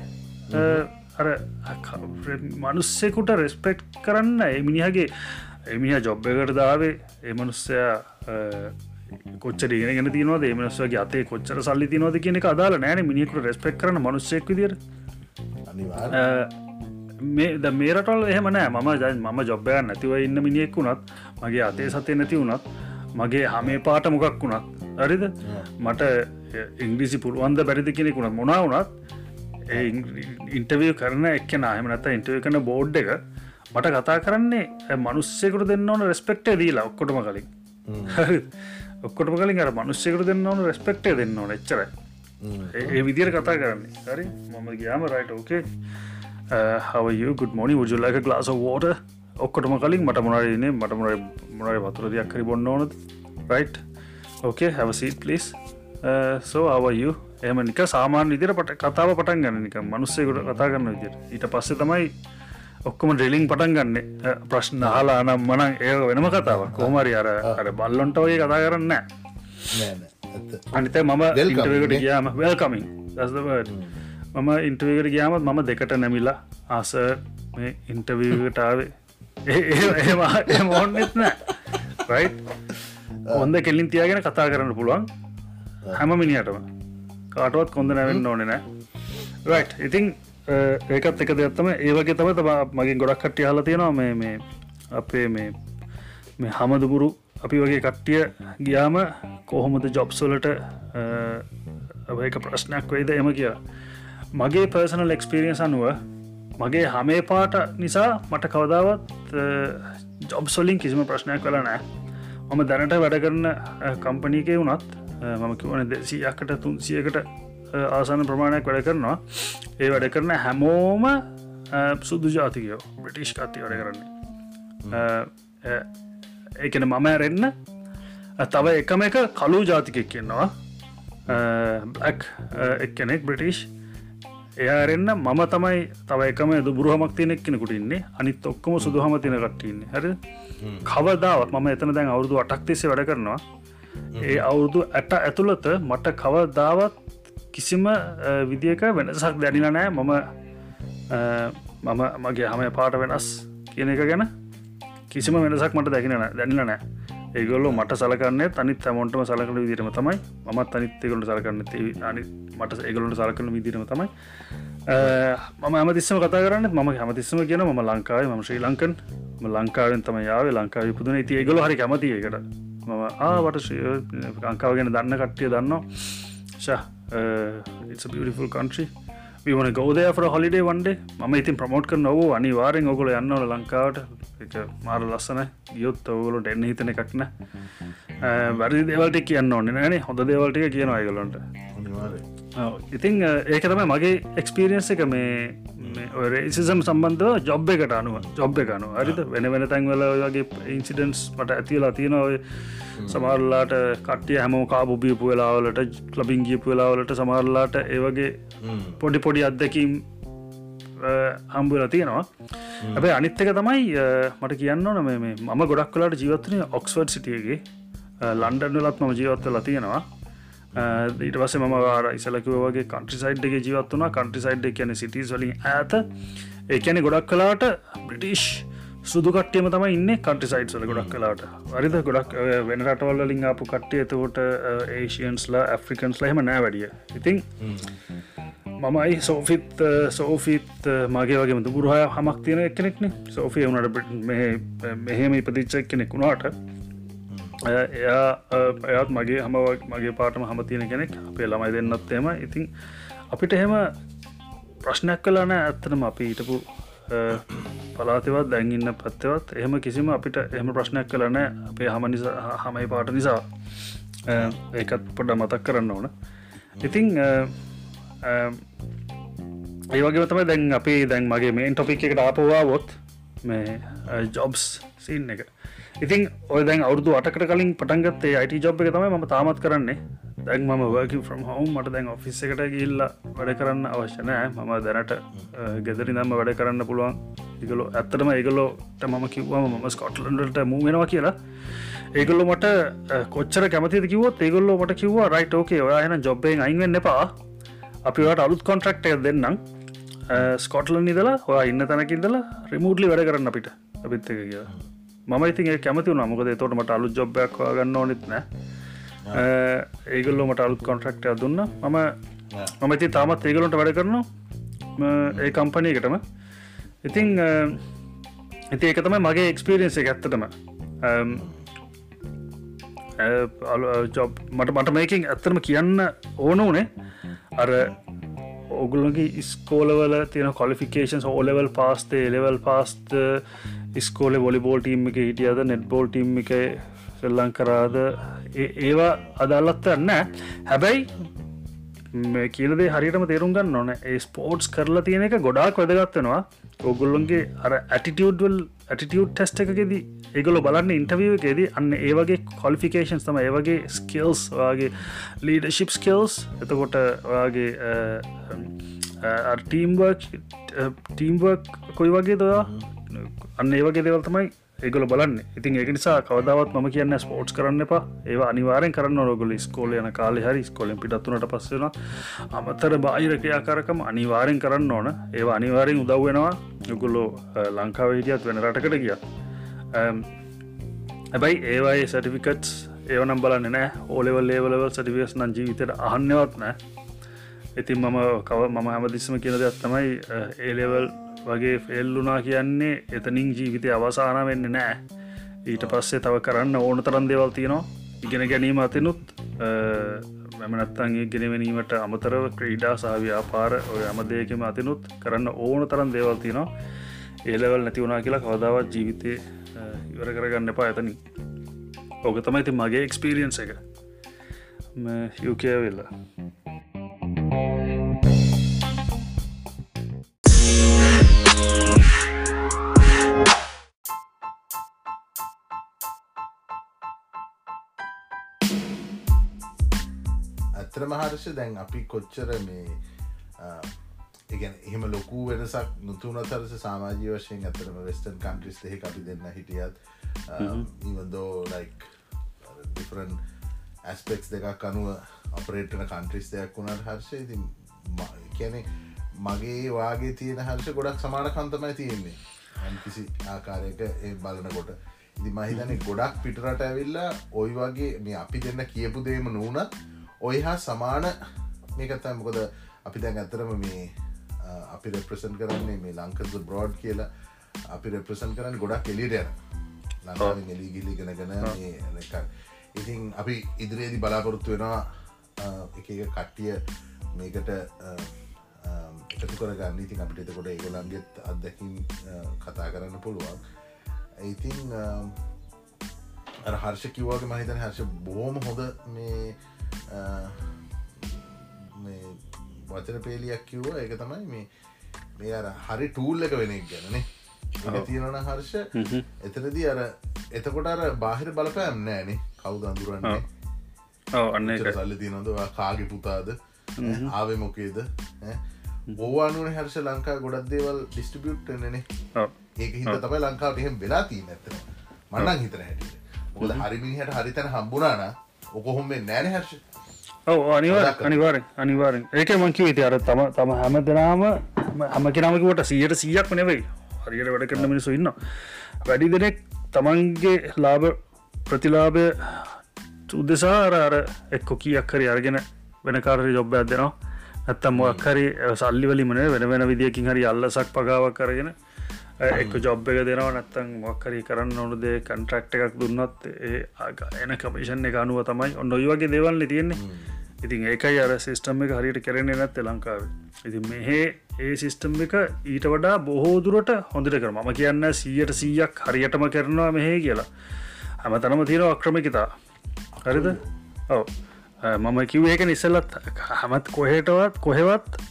අර මනුස්සෙකුට රෙස්පෙක්් කරන්න එමිනිහගේ එමිහ ජොබ් එකට දාවේ. එමනුස්සයා කොච්චර ගෙන තිනවද මනස්වගේ අතේ කොච්චර සල්ලි තිනවද කියන අදාල නෑන. මිනිකුට රෙස්පෙක් කරන මනුස්සෙක් විදිර මේ ද මේරටල් එහෙමනෑ මම ජ මම ජොබ්බය නැතිව ඉන්න මිනිෙක් වුණත් මගේ අතේ සතය නැති වුණත් මගේ හමේ පාට මොකක් වුණත් හරිද? මට ඉංග්‍රීසි පුළුවන්ද බැරිදි කෙනෙකුුණත් මොනා වුණත් ඉන්ටවිය කරන එක් නාහම නත ඉන්ටව කන බෝඩ් එක මට කතා කරන්නේ මනුස්සෙකුට දෙන්න ඕන රෙස්පෙක්ටේ දීලා ඔක්කොටම කලින්. ඔක්කොටම කලින් අර මනුස්සෙකුට දෙන්න ඕන රෙස්පෙක්ටේ දෙන්න ඕන එච්චර ඒ විදිර කතා කරන්නේ. හරි? මම ගයාම රයිට ඕකේ හවය ගුඩ මොනි උජුල්ලක ගලාස වෝට ඔක්කොටම කලින් මට මොනරනේ මට මොන මොනර වතුර දෙයක් කරි බොන්න ඕනද? රයිට් ඕකේ හැවසීට පලිස් සෝ අවයු එම නික සාමාන් විදිර පට කතාව පටන් ගන්න නික මනුස්සයකුට කතා කරන්න විදිර ඊට පස්සේ තමයි ඔක්කොම ඩ්‍රිලිං පටන් ගන්න. ප්‍රශ්න හලා නම් මනං ඒ වෙනම කතාව කෝමරි අර අර බල්ලොන්ට ඔය කතා කරන්න අනිත මම ඉන්ටවකට ගයාම වෙල්කමින් මම ඉන්ටවකට ගයාමත් මම දෙකට නැමිලා ආස මේ ඉන්ටවීකටාවේ ඒ මෝන්නෙත් නෑ. රයි් හොඳ කෙල්ලින් තියාගෙන කතා කරන්න පුළුවන්. හැම මිනිහටම. කාටුවත් කොඳ නැවෙන්න ඕනෙ නෑ. රයි් ඉතිං ඒකත් එක දෙයක්ත්තම ඒවගේ තම තම මගින් ගොඩක් කට්ටිය හල තියෙනවා. මේ මේ අපේ මේ මේ හමදුමුරු අපි වගේ කට්ටිය ගියාම කොහොමද ජොබ්සොලට එක ප්‍රශ්නයක් වෙයිද එම කිය මගේ පර්සනල් එක්ස්පිරියන්ස් අනුව මගේ හමේ පාට නිසා මට කවදාවත් ජොබ්සොලින් කිසිම ප්‍රශ්නයක් කළ නෑ මම දැනට වැඩ කරන කම්පනීකේ වුණත් මම කිවන දෙසියකට තුන්සියකට ආසන ප්‍රමාණයක් වැඩ කරනවා. ඒ වැඩ කරන හැමෝම සුදු ජාතිකයෝ බ්‍රටිෂ් කත්ති වැඩ කරන්නේ. ඒකන මම ඇරෙන්න තව එකම එක කලු ජාතිකෙක් කියන්නවා බ්ලක් එක් කෙනෙක් බ්‍රටිෂ් එයාරෙන්න්න මම තමයි තව එකම දුරහමක් තියනෙක් කෙනෙකුට ඉන්නේ. අනිත් ඔක්කොම සුදුහම තින කට්ටඉන්න හැර කවදාවත් මම එතන දැන් අවුරදු අටක් තිෙසේ වැඩ කරනවා. ඒ අවුරුදු ඇට ඇතුළත මට කවදාවත් කිසිම විදික වෙනසක් දැනිල නෑ. මම මම මගේ හම පාට වෙනස් කියන එක ගැන කිසිම වෙනසක් මට දැකින දැනිල නෑ. ඒගොල්ලු මට සලකන්න තනිත් ඇමොන්ටම සලකන විදිරම තමයි. මත් අනිත්තෙකුලට සලකන්න අනි මට ඒගොලට සලකන විදිරම තමයි. මම ඇමතිස්සම කතා කරන්න ම හැමතිස්සම කියන ම ලංකායි ම ශ්‍රී ලංකන්. ලංකාවෙන් තම යාවේ ලංකාව පුදුන ති ඒගොල හරි කැමති එකට මම ආවට ලංකාව ගෙන දන්න කට්ටිය දන්නවා. ශ it's a beautiful country. We want to go there for a holiday one day? මම ඉතින් ප්‍රමෝට් කර නොව අනිවාරෙන් ඔගොල යන්නවල ලංකාවට. එක මාර ලස්සන ගියොත් ඔගොලට එන්න හිතන එකක්න වැරදි දේවල්ට කියන්න ඕන්න නෑනේ හොඳ දේවල්ටික කියන අයගලොන්ට ඉතිං ඒක තමයි මගේ එක්ස්පිරියන්ස එක. මේ රේසිසම් සම්බන්ධව ජොබ් එකට අනුව ජොබ් එක අනු හරිත වෙන වෙන තැන්වල වගේ ඉන්සිඩන්ස් මට ඇතිවලා තියෙන ඔය සමරලාට කට්ටිය හැමෝ කාපුබියපු වෙලාවලට ලබින් ගියපු වෙලාවලට සමරලාට ඒවගේ පොඩි පොඩි අත්දැකීම් හම්බුල තියෙනවා. ඇබේ අනිත්තක තමයි මට කියන්න ඕන මේ මම ගොඩක් කලාට ජීවත්වන ඔක්ස්වර්ඩ් සිටියගේ. ලන්ඩන්ලත් මම ජීවත්වල තියෙනවා ඊට පස ම වාර ඉසලකිව වගේ කන්ට්‍රිසයිඩ්ගේ ජීවත් වුණ. කන්ට්‍රිසයිඩ් කියන සිටිස් වලින් ඇත ඒකැනෙ ගොඩක් කලාට බ්‍රිටිෂ් සුදු කට්ටියම තම ඉන්න කන්ටිසයිට් සල ගොඩක් කලාට වරිද ගොඩක් වෙන රටවල්ලින් අපපු කට්ටිය එතකොට ඒෂයන්ස්ලා ඇෆ්‍රිකන්ස්ලා හෙම නෑ වැඩිය. ඉතිං මමයි සෝෆිත් සෝෆිත් මගේ වගේ දුරහය හමක් තියෙන එකනෙක්න සෝෆිය වුණට මෙහෙම ඉපදිච්චක් කෙනෙක් වුණාට එයා එයත් මගේ හම මගේ පාටම හම තියෙන කෙනෙක්. අපේ ළමයි දෙන්නත්තේම ඉතින් අපිට එහෙම ප්‍රශ්නයක් කලාන ඇත්තනම අපි හිටපු පලාතිවත් දැන්ඉන්න පත්තවත් එහෙම කිසිම අපිට එහම ප්‍රශ්නයක් කලන අපේ හම නිසා හමයි පාට නිසා. ඒකත් පොඩ මතක් කරන්න ඕන. ඉතිං ඒ වගේ තමයි දැන් අපේ දැන් මගේ මේන් ටොපික් එකට ආපවාවොත් මේ ජොබ්ස් සින්න එක. ඉතින් ඔය දැන් අවුදු අටකට කලින් පටන්ගත්තේ අයිට ජොබ් එක තමයි ම තාමත් කරන්නේ. දැන් මම වර්ක ්‍රම් හවම් මට දැන් ඔෆිස් එකට ගිල්ල වැඩ කරන්න අවශ්‍යනෑ මම දැනට ගෙදරි දම්ම වැඩ කරන්න පුළුවන්. ඉගලො ඇත්තටම ඒගලෝට මම කිව්වම මම ස්කොට්ලන්ඩට මූ වෙනවා කියලා. ඒගොල්ලො මට කොච්චර කැමති කිවොත් ඒගොල්ලො මට කිව්වා රයිට ඕකේ ඔයාහෙන ජොබ්බෙන් අයිවෙන්න එපා. අපිට අලුත් කොන්ට්‍රක්ට දෙන්නම්. ස්කොට්ලන් නිදලා හොයා ඉන්න තැනකින්දලා රිමූඩ්ලි වැඩ කරන්න අපිට අපිත් එක කිය මම ඉතින් කැමති වුණ. මොකද තොට මට අලුත් ජොබ්බයක් ගන්න ඕනෙත් නෑ. ඒගල්ලෝ මට අලුත් කොන්ට්‍රක්ටය දුන්න. මම මම ඉති තාමත් ඒගලොන්ට වැඩ කරනවා. ඒ කම්පනයකටම ඉතිං ඉති ඒක තමයි මගේ එක්ස්පිරියන්ස එක ඇත්තටම. ජොබ් මට මට මේකින් ඇත්තම කියන්න ඕන වනේ අර ඔගුලගේ ඉස්කෝලවල තියෙන කොලිෆිකේෂන් ඕලෙවල් පාස්තේ එලෙවල් පාස්ත ඉස්කෝල වොලිබෝල් ටීම් එක හිටියද නෙට්බෝල් ටීම් එක සෙල්ලං කරාද ඒවා අදල්ලත්වන්න හැබැයි කියලදේ හරිටම තේරුම් ගන්න ඕන. ඒ ස්පෝට්ස් කරලා තියෙන එක ගොඩාක් වැදගත්වෙනවා ඔගුල්ලොන්ගේ අර ඇටිටියඩ්වල් ඇටිටියුට් ටෙස්ට එකෙද ඒගොල බලන්න ඉන්ටවිය එකෙද අන්න ඒවගේ කොලිෆිකේෂන්ස් තම ඒවගේ ස්කල්ස් වගේ ලීඩශිප් ස්කල්ස් එතකොට ඔයාගේ ටීම්වක් ටීම්වක් කොයි වගේ දවා අන්න ඒවගේ දෙවල් තමයි ඒගොල බලන්න. ඉතින් ඒක නිසා කවදාවත් ම කියන්න ස්පෝට්ස් කරන්න එපා. ඒ අනිවාරෙන් කරන්න රොගල ස්කෝල යන කාලෙ හරි ස්කොලෙන් පිටත්තුනට පස්සෙන අමතර බාහිරකයාකාරකම අනිවාරෙන් කරන්න ඕන. ඒ අනිවාරෙන් උදව්වෙනවා යුගුල්ලෝ ලංකාව හිටියත් වෙන රටකට ගිය හැබැයි ඒවායි සටිෆිකට්ස් ඒවනම් බලන්න නෑ ඕලෙවල් ලේවලවල් සටිවියස් නන් ජීවිතයට අහන්නවත් නෑ ඉතින් මම කව මම හැමදිස්සම කියනද ඇත්තමයි ඒලෙවල් වගේ ෆෙල්ලුනා කියන්නේ එතනින් ජීවිතය අවසාන වෙන්න නෑ ඊට පස්සේ තව කරන්න ඕන තරන් දෙවල් තියෙනවා. ඉගෙන ගැනීම අතිනුත් මෙමනත්තන්ගේ ගෙනවැනීමට අමතරව ක්‍රීඩා සාව්‍යාපාර ඔය අම දෙයකම අතිනුත් කරන්න ඕන තරන් දේවල් තියෙනවා. ඒලවල් නැති වුණනා කියලා කවදාවත් ජීවිතය ඉවර කරගන්න එපා ඇතනින් ඕක තමයි ති මගේ එක්ස්පිරියන්ස එක. යුකය වෙල්ලා ඇත්තර මහර්ෂ දැන් අපි කොච්චර මේ ඉගැන එහෙම ලොකු වෙනසක් නොතුන තරස සාමාජී වශයෙන් ඇතරම වෙස්ටන් කන්ට්‍රිස් දෙහ අපි දෙන්න හිටියත් ඉවදෝ ලයික් ඩිෆරන් ඇස්පෙක්ස් දෙකක් අනුව අපරේටන කන්ට්‍රිස් දෙයක් වුණට හර්ෂය ඉති කියනෙ මගේ වාගේ තියෙන හර්ෂ ගොඩක් සමාන කන්තමයි තියෙන්නේ. කිසි ආකාරයක ඒ බලනකොට. ඉදි මහිතන ගොඩක් පිටරට ඇවිල්ලා ඔයි වගේ මේ අපි දෙන්න කියපු දේම නූනත් ඔය හා සමාන මේකත්තයි මොකද අපි දැන් ඇතරම මේ අපි රෙප්‍රසන් කරන්නේ මේ ලංකද බ්‍රෝඩ් කියලා. අපි රෙප්‍රසන් කරන්න ගොඩක් කෙලියට යන ලංකාවෙන් එලි ගිලි ගෙනගෙන මේ ඉතින් අපි ඉදිරියේදි බලාපොරොත්තු වෙනවා එක එක කට්ටිය මේකට එකතු කරගන්න. ඉතින් අපිට එතකොට ඒගොලන්ගෙත් අත්දැකින් කතා කරන්න පුළුවන්. ඉතින් හර්ෂ කිව්වාගේ මහිතන හර්ෂ බෝම මේ මේ වචන පේලියක් කිව්ව. එක තමයි මේ මේ අර හරි ටූල් එක වෙන ගැනනේ තියෙනන හර්ෂ එතනදී අර එතකොට අර බාහිර බලපෑම් නෑනේ කවුද අඳුරන්නේ? අන්න සල්ල තියනොද කාගෙ පුතාද? ආවෙ මොකේද? ඕවානුවන හර්ෂ ලංකා ගොඩක් දේවල් ඩිස්ටිබියුට් නේ. ඒක හිත තමයි ලංකාවට එහෙම වෙලා තිී නැත්තන මන්නන් හිතන මොකද හරිමිනිහට හරිතැන හම්බුනාන ඔකොහොම නෑන හර්ෂ. ඔව අනිවා අනිවාරෙන් අනිවාරෙන් ඒක මංකිව ඉති අර තම තම හැම දෙනාම හම කෙනමකට සියට සියක් නෙවෙයි. හරියට වැඩ කරන මිනිසු ඉන්න වැඩි දෙනෙක් තමන්ගේ ලාභ ප්‍රතිලාභය උදෙසාර අර එක්කො කියක් හරි අරගෙන වෙන කාරරි ජොබ්බ ඇදෙනවා ඇත්තම් මොක් හරි සල්ලිවලිමන වෙන වෙන විදිියකින් හරි අල්ලසක් පගාවක් කරගෙන එක් ජොබ් එක දෙනවා නැත්තං මොක්කරි කරන්න ඕනුදේ කන්ට්‍රක්් එකක් දුන්නත් ඒ එන කමිෂන් එක අනුව තමයි ඔන්න ඔයි වගේ දෙවල්ල තියෙන්නේ. ඉතින් ඒකයි අර සිිස්ටම් එක හරියට කරන්නේ නැත්ත ලංකාව. ඉති මෙහේ ඒ සිිස්ටම් එක ඊට වඩා බොහෝදුරට හොඳට කර මම කියන්න සීයට සීයක් හරියටම කරනවා මෙහේ කියලා. හැම තනම තියෙන අක්‍රමිකිතා. හරිද? ඔව. මම කිව් ඒක නිසල්ලත් හමත් කොහෙටවත් කොහෙවත්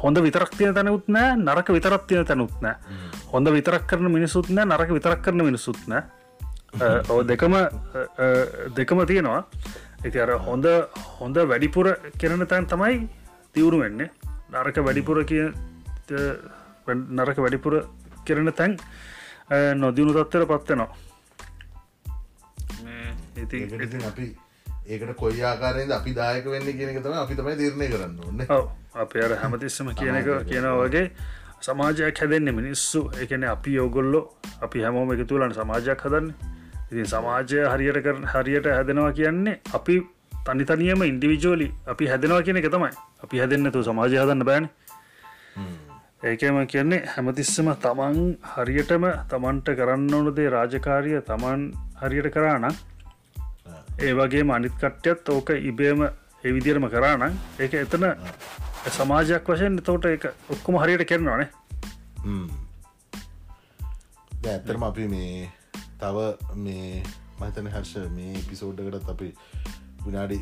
හොඳ විතරක් තියෙන තැනුත් නෑ නරක විතරක් තියෙන තැනුත් නෑ. හොඳ විතරක් කරන මිනිසුත් නෑ නරක විතරක් කරන මිනිසුත් නෑ. ඔ දෙකම දෙකම තියෙනවා. ඇති අර හොඳ හොඳ වැඩිපුර කෙරෙන තැන් තමයි තිවුණු වෙන්නේ. නරක වැඩිපුර කිය නරක වැඩිපුර කෙරෙන තැන් නොදියුණු තත්වර පත්වෙනවා ඉති අපි ඒකට කොයි ආකාරයද අපි දායක වෙන්න කියනක තම අපි තමයි තිරණය කරන්න ඕන්න අප අර හැමතිස්සම කියන එක කියන වගේ සමාජයක් හැදෙන්න්නේ මිනිස්සු. එකන අපි යෝගොල්ලො අපි හැමෝම එක තුලන් සමාජයක් හදන්නේ. ඉතින් සමාජය හරියට කර හරියට හැදෙනවා කියන්නේ අපි තනි තනියම ඉන්ඩිවිජෝලි අපි හැදෙනවා කියන එක තමයි. අපි හැදෙන්න්නතු සමාජය හදන්න බෑන. ඒකම කියන්නේ හැමතිස්සම තමන් හරියටම තමන්ට කරන්න ඕනදේ රාජකාරිය තමන් හරියට කරාන ඒ වගේ මනිත් කට්ටයත් ඕක ඉබේම එවිදිරම කරාන ඒක එතන සමාජයක් වශයෙන් තෝට එක ඔක්කොම හරියට කරනවානේ ඇත්තරම අපි මේ තව මේ මහිතන හර්ෂ මේ පිසෝඩ්ඩකටත් අපි විනාඩි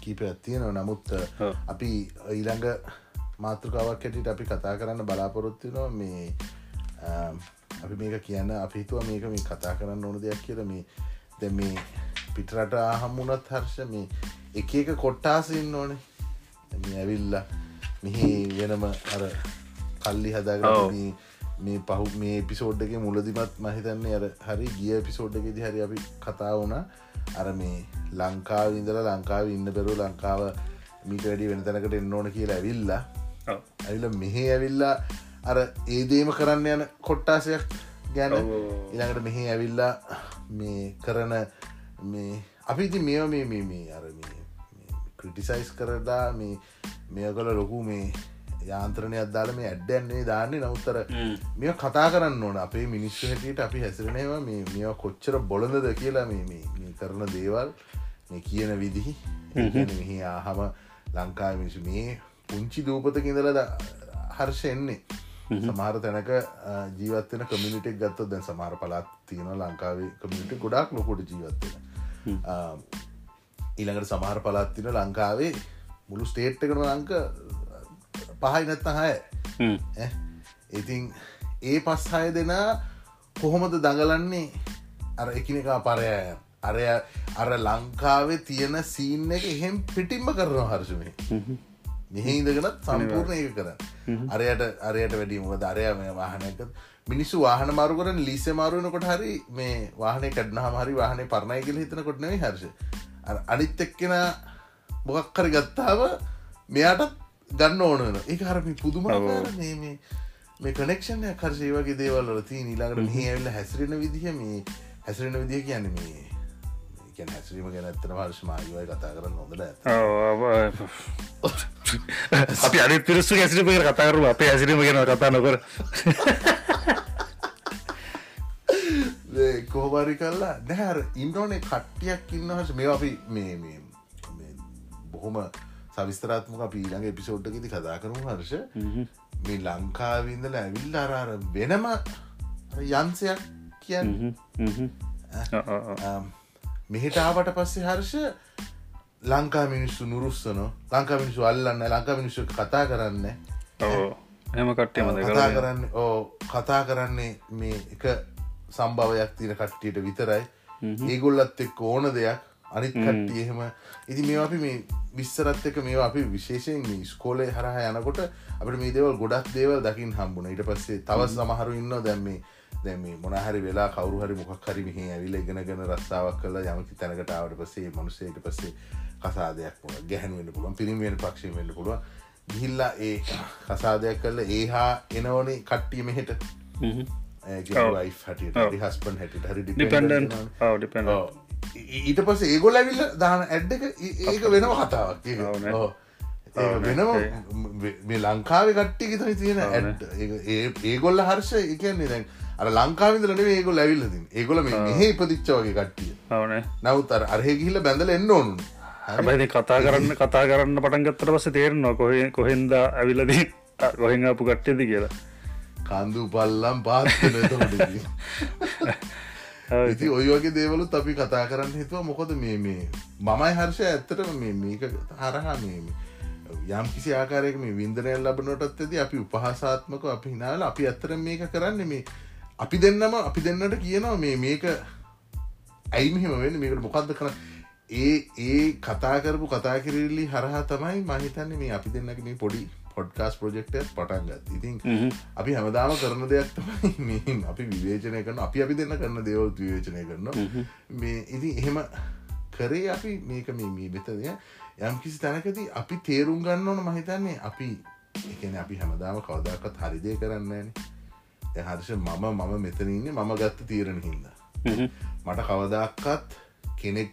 කීපයක් තියෙනව. නමුත් අපි ඊළඟ මාතෘකාවක් ඇටිට අපි කතා කරන්න බලාපොරොත්තිනවා මේ අපි මේක කියන්න අපිතුව මේක මේ කතා කරන්න ඕන දෙයක් කියල. මේ දැ මේ පිටරට ආහම්මුණත් හර්ෂ මේ එක එක කොට්ටාසින්න ඕනේ. ඇවිල්ල මෙහි වෙනම අර කල්ලි හදාග මේ පහු මේ පිසෝඩ්ඩගේ මුලදිමත් මහිතන්නේ අර හරි ගිය පිසෝඩ්ඩගෙදි හරි අපි කතා වුණ. අර මේ ලංකාව ඉඳලා ලංකාව ඉන්න පෙරු ලංකාව මීට වැඩි වෙන තැනකට එන්න ඕන කියලා ඇවිල්ලා ඇවිල මෙහෙ ඇවිල්ලා අර ඒදේම කරන්න යන කොට්ටාසයක් ගැන ඉළඟට මෙහෙ ඇවිල්ලා මේ කරන මේ අපි ඉති මෙ මේ මේ මේ අර ක්‍රටිසයිස් කරදා මේ මෙය කළ ලොකු මේ යාන්ත්‍රණය අදාල මේ ඇඩ්ඩන්නේ දාන්නේ. නවත්තර මෙ කතා කරන්න ඕන. අපේ මිනිස්සු හැටියට අපි හැසිරෙනවා මේ මෙ කොච්චර බොලඳද කියලා මේ කරන දේවල් මේ කියන විදිහි. මෙහි ආහම ලංකා මිනිසු මේ පුංචි දූපතක ඉඳලද හර්ෂ එන්නේ. සමහර තැනක ජීවත්වෙන කමිනිටෙක් ගත්ත දැන් සමහර පලාත් තියෙන ලංකාවේ කමිනිට ගොඩක් ලොකොට ජීවත්වෙන ඊළඟට සමහර පලාත්තින ලංකාවේ මුළු ස්ටේට්කන ලංක පහයි නැත්ත හය ඉතින් ඒ පස් හය දෙනා කොහොමද දඟලන්නේ? අර එකිනෙකා පරය අරය අර ලංකාවේ තියෙන සීන් එක එහෙම් පිටිම්ම කරනවා හර්ෂමය මෙහෙඉදගෙනත් සම්පූර්ණ ඒක කර අරයට අරයට වැඩීමක දරය මේ වාහනයක මිනිස්සු වාහන මාරු කරන ලිස්ස මාරුවනකොට හරි මේ වාහනය කඩ්නහම හරි වාහනේ පරණය කියල හිතන කොටනව හර්ෂ. අනිත් එක්කෙන මොකක්කර ගත්තාව මෙයාටත් ගන්න ඕනන ඒ හරමි පුදුම මේ කනෙක්ෂණය කරශය වගේ දේවල්ල ති නිලාකට හඇල්ල හැසිරෙන විදිහ මේ හැසිරෙන විදිහ කියන්න මේ කියැන හැසිරීම ගැන ඇත්තන වර්ශමායවයි කතා කරන්න නොදට අපි අනි පිරස්සු හැසිරිම කතා කරු අපේ හැසිරීම ගැන කතා නොකර කොහොබරි කල්ලා දැහැර ඉන්ඩෝනේ කට්ටියක් ඉන්න හස මේ අපි මේ බොහොම සවිස්තරාත්මක පීළඟ එපිසෝඩ්ඩකිති කතා කරමු හර්ෂ මේ ලංකාවින්දල ඇවිල් අරාර වෙනම යන්සයක් කියන්න මෙහිටාවට පස්සේ හර්ෂ ලංකා මිනිස්සු නුරුස්සන. ලංකා මිනිස්සු අල්ලන්න ලංකා මිනිස්සු කතා කරන්න එම කට්ටයම කතා කරන්න. ඕ කතා කරන්නේ මේ එක සම්භවයක් තියන කට්ටියට විතරයි. ඒගොල්ලත් එක් ඕන දෙයක්. අනිත් කට්ටිය එහෙම. ඉති මේ අපි මේ විස්සරත් එක මේ අපි විශේෂයෙන් මේ ස්කෝලේ හරහ යනකොට අපට මේ දේවල් ගොඩක් දේවල් දකිින් හම්බුණ. ඉට පස්සේ තව සමහරු ඉන්න දැම්මේ දැම මොනහරි වෙලා කවරුහරි මොක් හරි මෙහ ඇවිල ඉගෙනගෙන රස්සාාවක් කල යමකි තැනකටාවට පසේ මනුසේට පස්සේ කසාදයක් පුළ ගැහනුවෙන්න්න පුළුවන් පිරිමියෙන් පක්ෂ වෙන්න පුළුව ගිහිල්ලා ඒ කසාදයක් කල්ල ඒහා එනවනේ කට්ටිය මෙහෙට. හස්පන් හැට හරි ඊට පස ඒගොල ඇවිල්ල දාන ඇඩ්ඩක ඒක වෙනම කතාවක්. වෙනම මේ ලංකාව කට්ටි තන තියෙන ඇඩ් ඒගොල්ල හර්ෂ එකන්නේ දැන් අර ලංකාවිදලට ඒගොල් ඇවිල්ලදින් ඒගොල මෙහ ඉපදිච්චවගේ කට්ටිය. නවත් අර අරහෙ ගිහිල්ල බැඳල එන්න ඕනු හැබැයි කතා කරන්න කතා කරන්න පටන්ගත්තර පස තේරෙනවා කොහ කොහෙන්ද ඇවිලදී කොහෙන්ආපු කට්ටයද කියලා. කන්දු පල්ලම් පාත්න ඉති ඔය වගේ දේවලුත් අපි කතා කරන්න හිතුව. මොකොද මේ මේ මමයි හර්ෂය ඇත්තටම මේ මේක හරහා මේ යම් කිසි ආකාරයක මේ වින්දනය ලබනොටත් ඇති අපි උපහසාත්මක අපි හිනාල අපි ඇත්තර මේක කරන්න මේ අපි දෙන්නම අපි දෙන්නට කියනවා මේ මේක ඇයි මෙහෙම වෙන්න? මේකට මොකක්ද කර ඒ ඒ කතා කරපු කතා කිරල්ලි හරහා තමයි මහිතන්නේ මේ අපි දෙන්නක මේ පොඩි පොඩ්කාස් ප්‍රජෙක්ට පටන්ගත් ඉතින් අපි හැමදාම කරන දෙයක් තමයි අපි විවේචනය කරන අපි අපි දෙන්න කරන දේවල් විවේචනය කරන මේ ඉති එහෙම කරේ අපි මේක මේ මේ බෙතදය යම් කිසි තැනකති අපි තේරුම් ගන්න ඕන මහිතන්නේ අපි එකන අපි හැමදාම කවදක්කත් හරිදය කරන්නන හර්ෂ මම මම මෙතනන්නේ මම ගත්ත තීරණ හින්ද. මට කවදක්කත් කෙනෙක්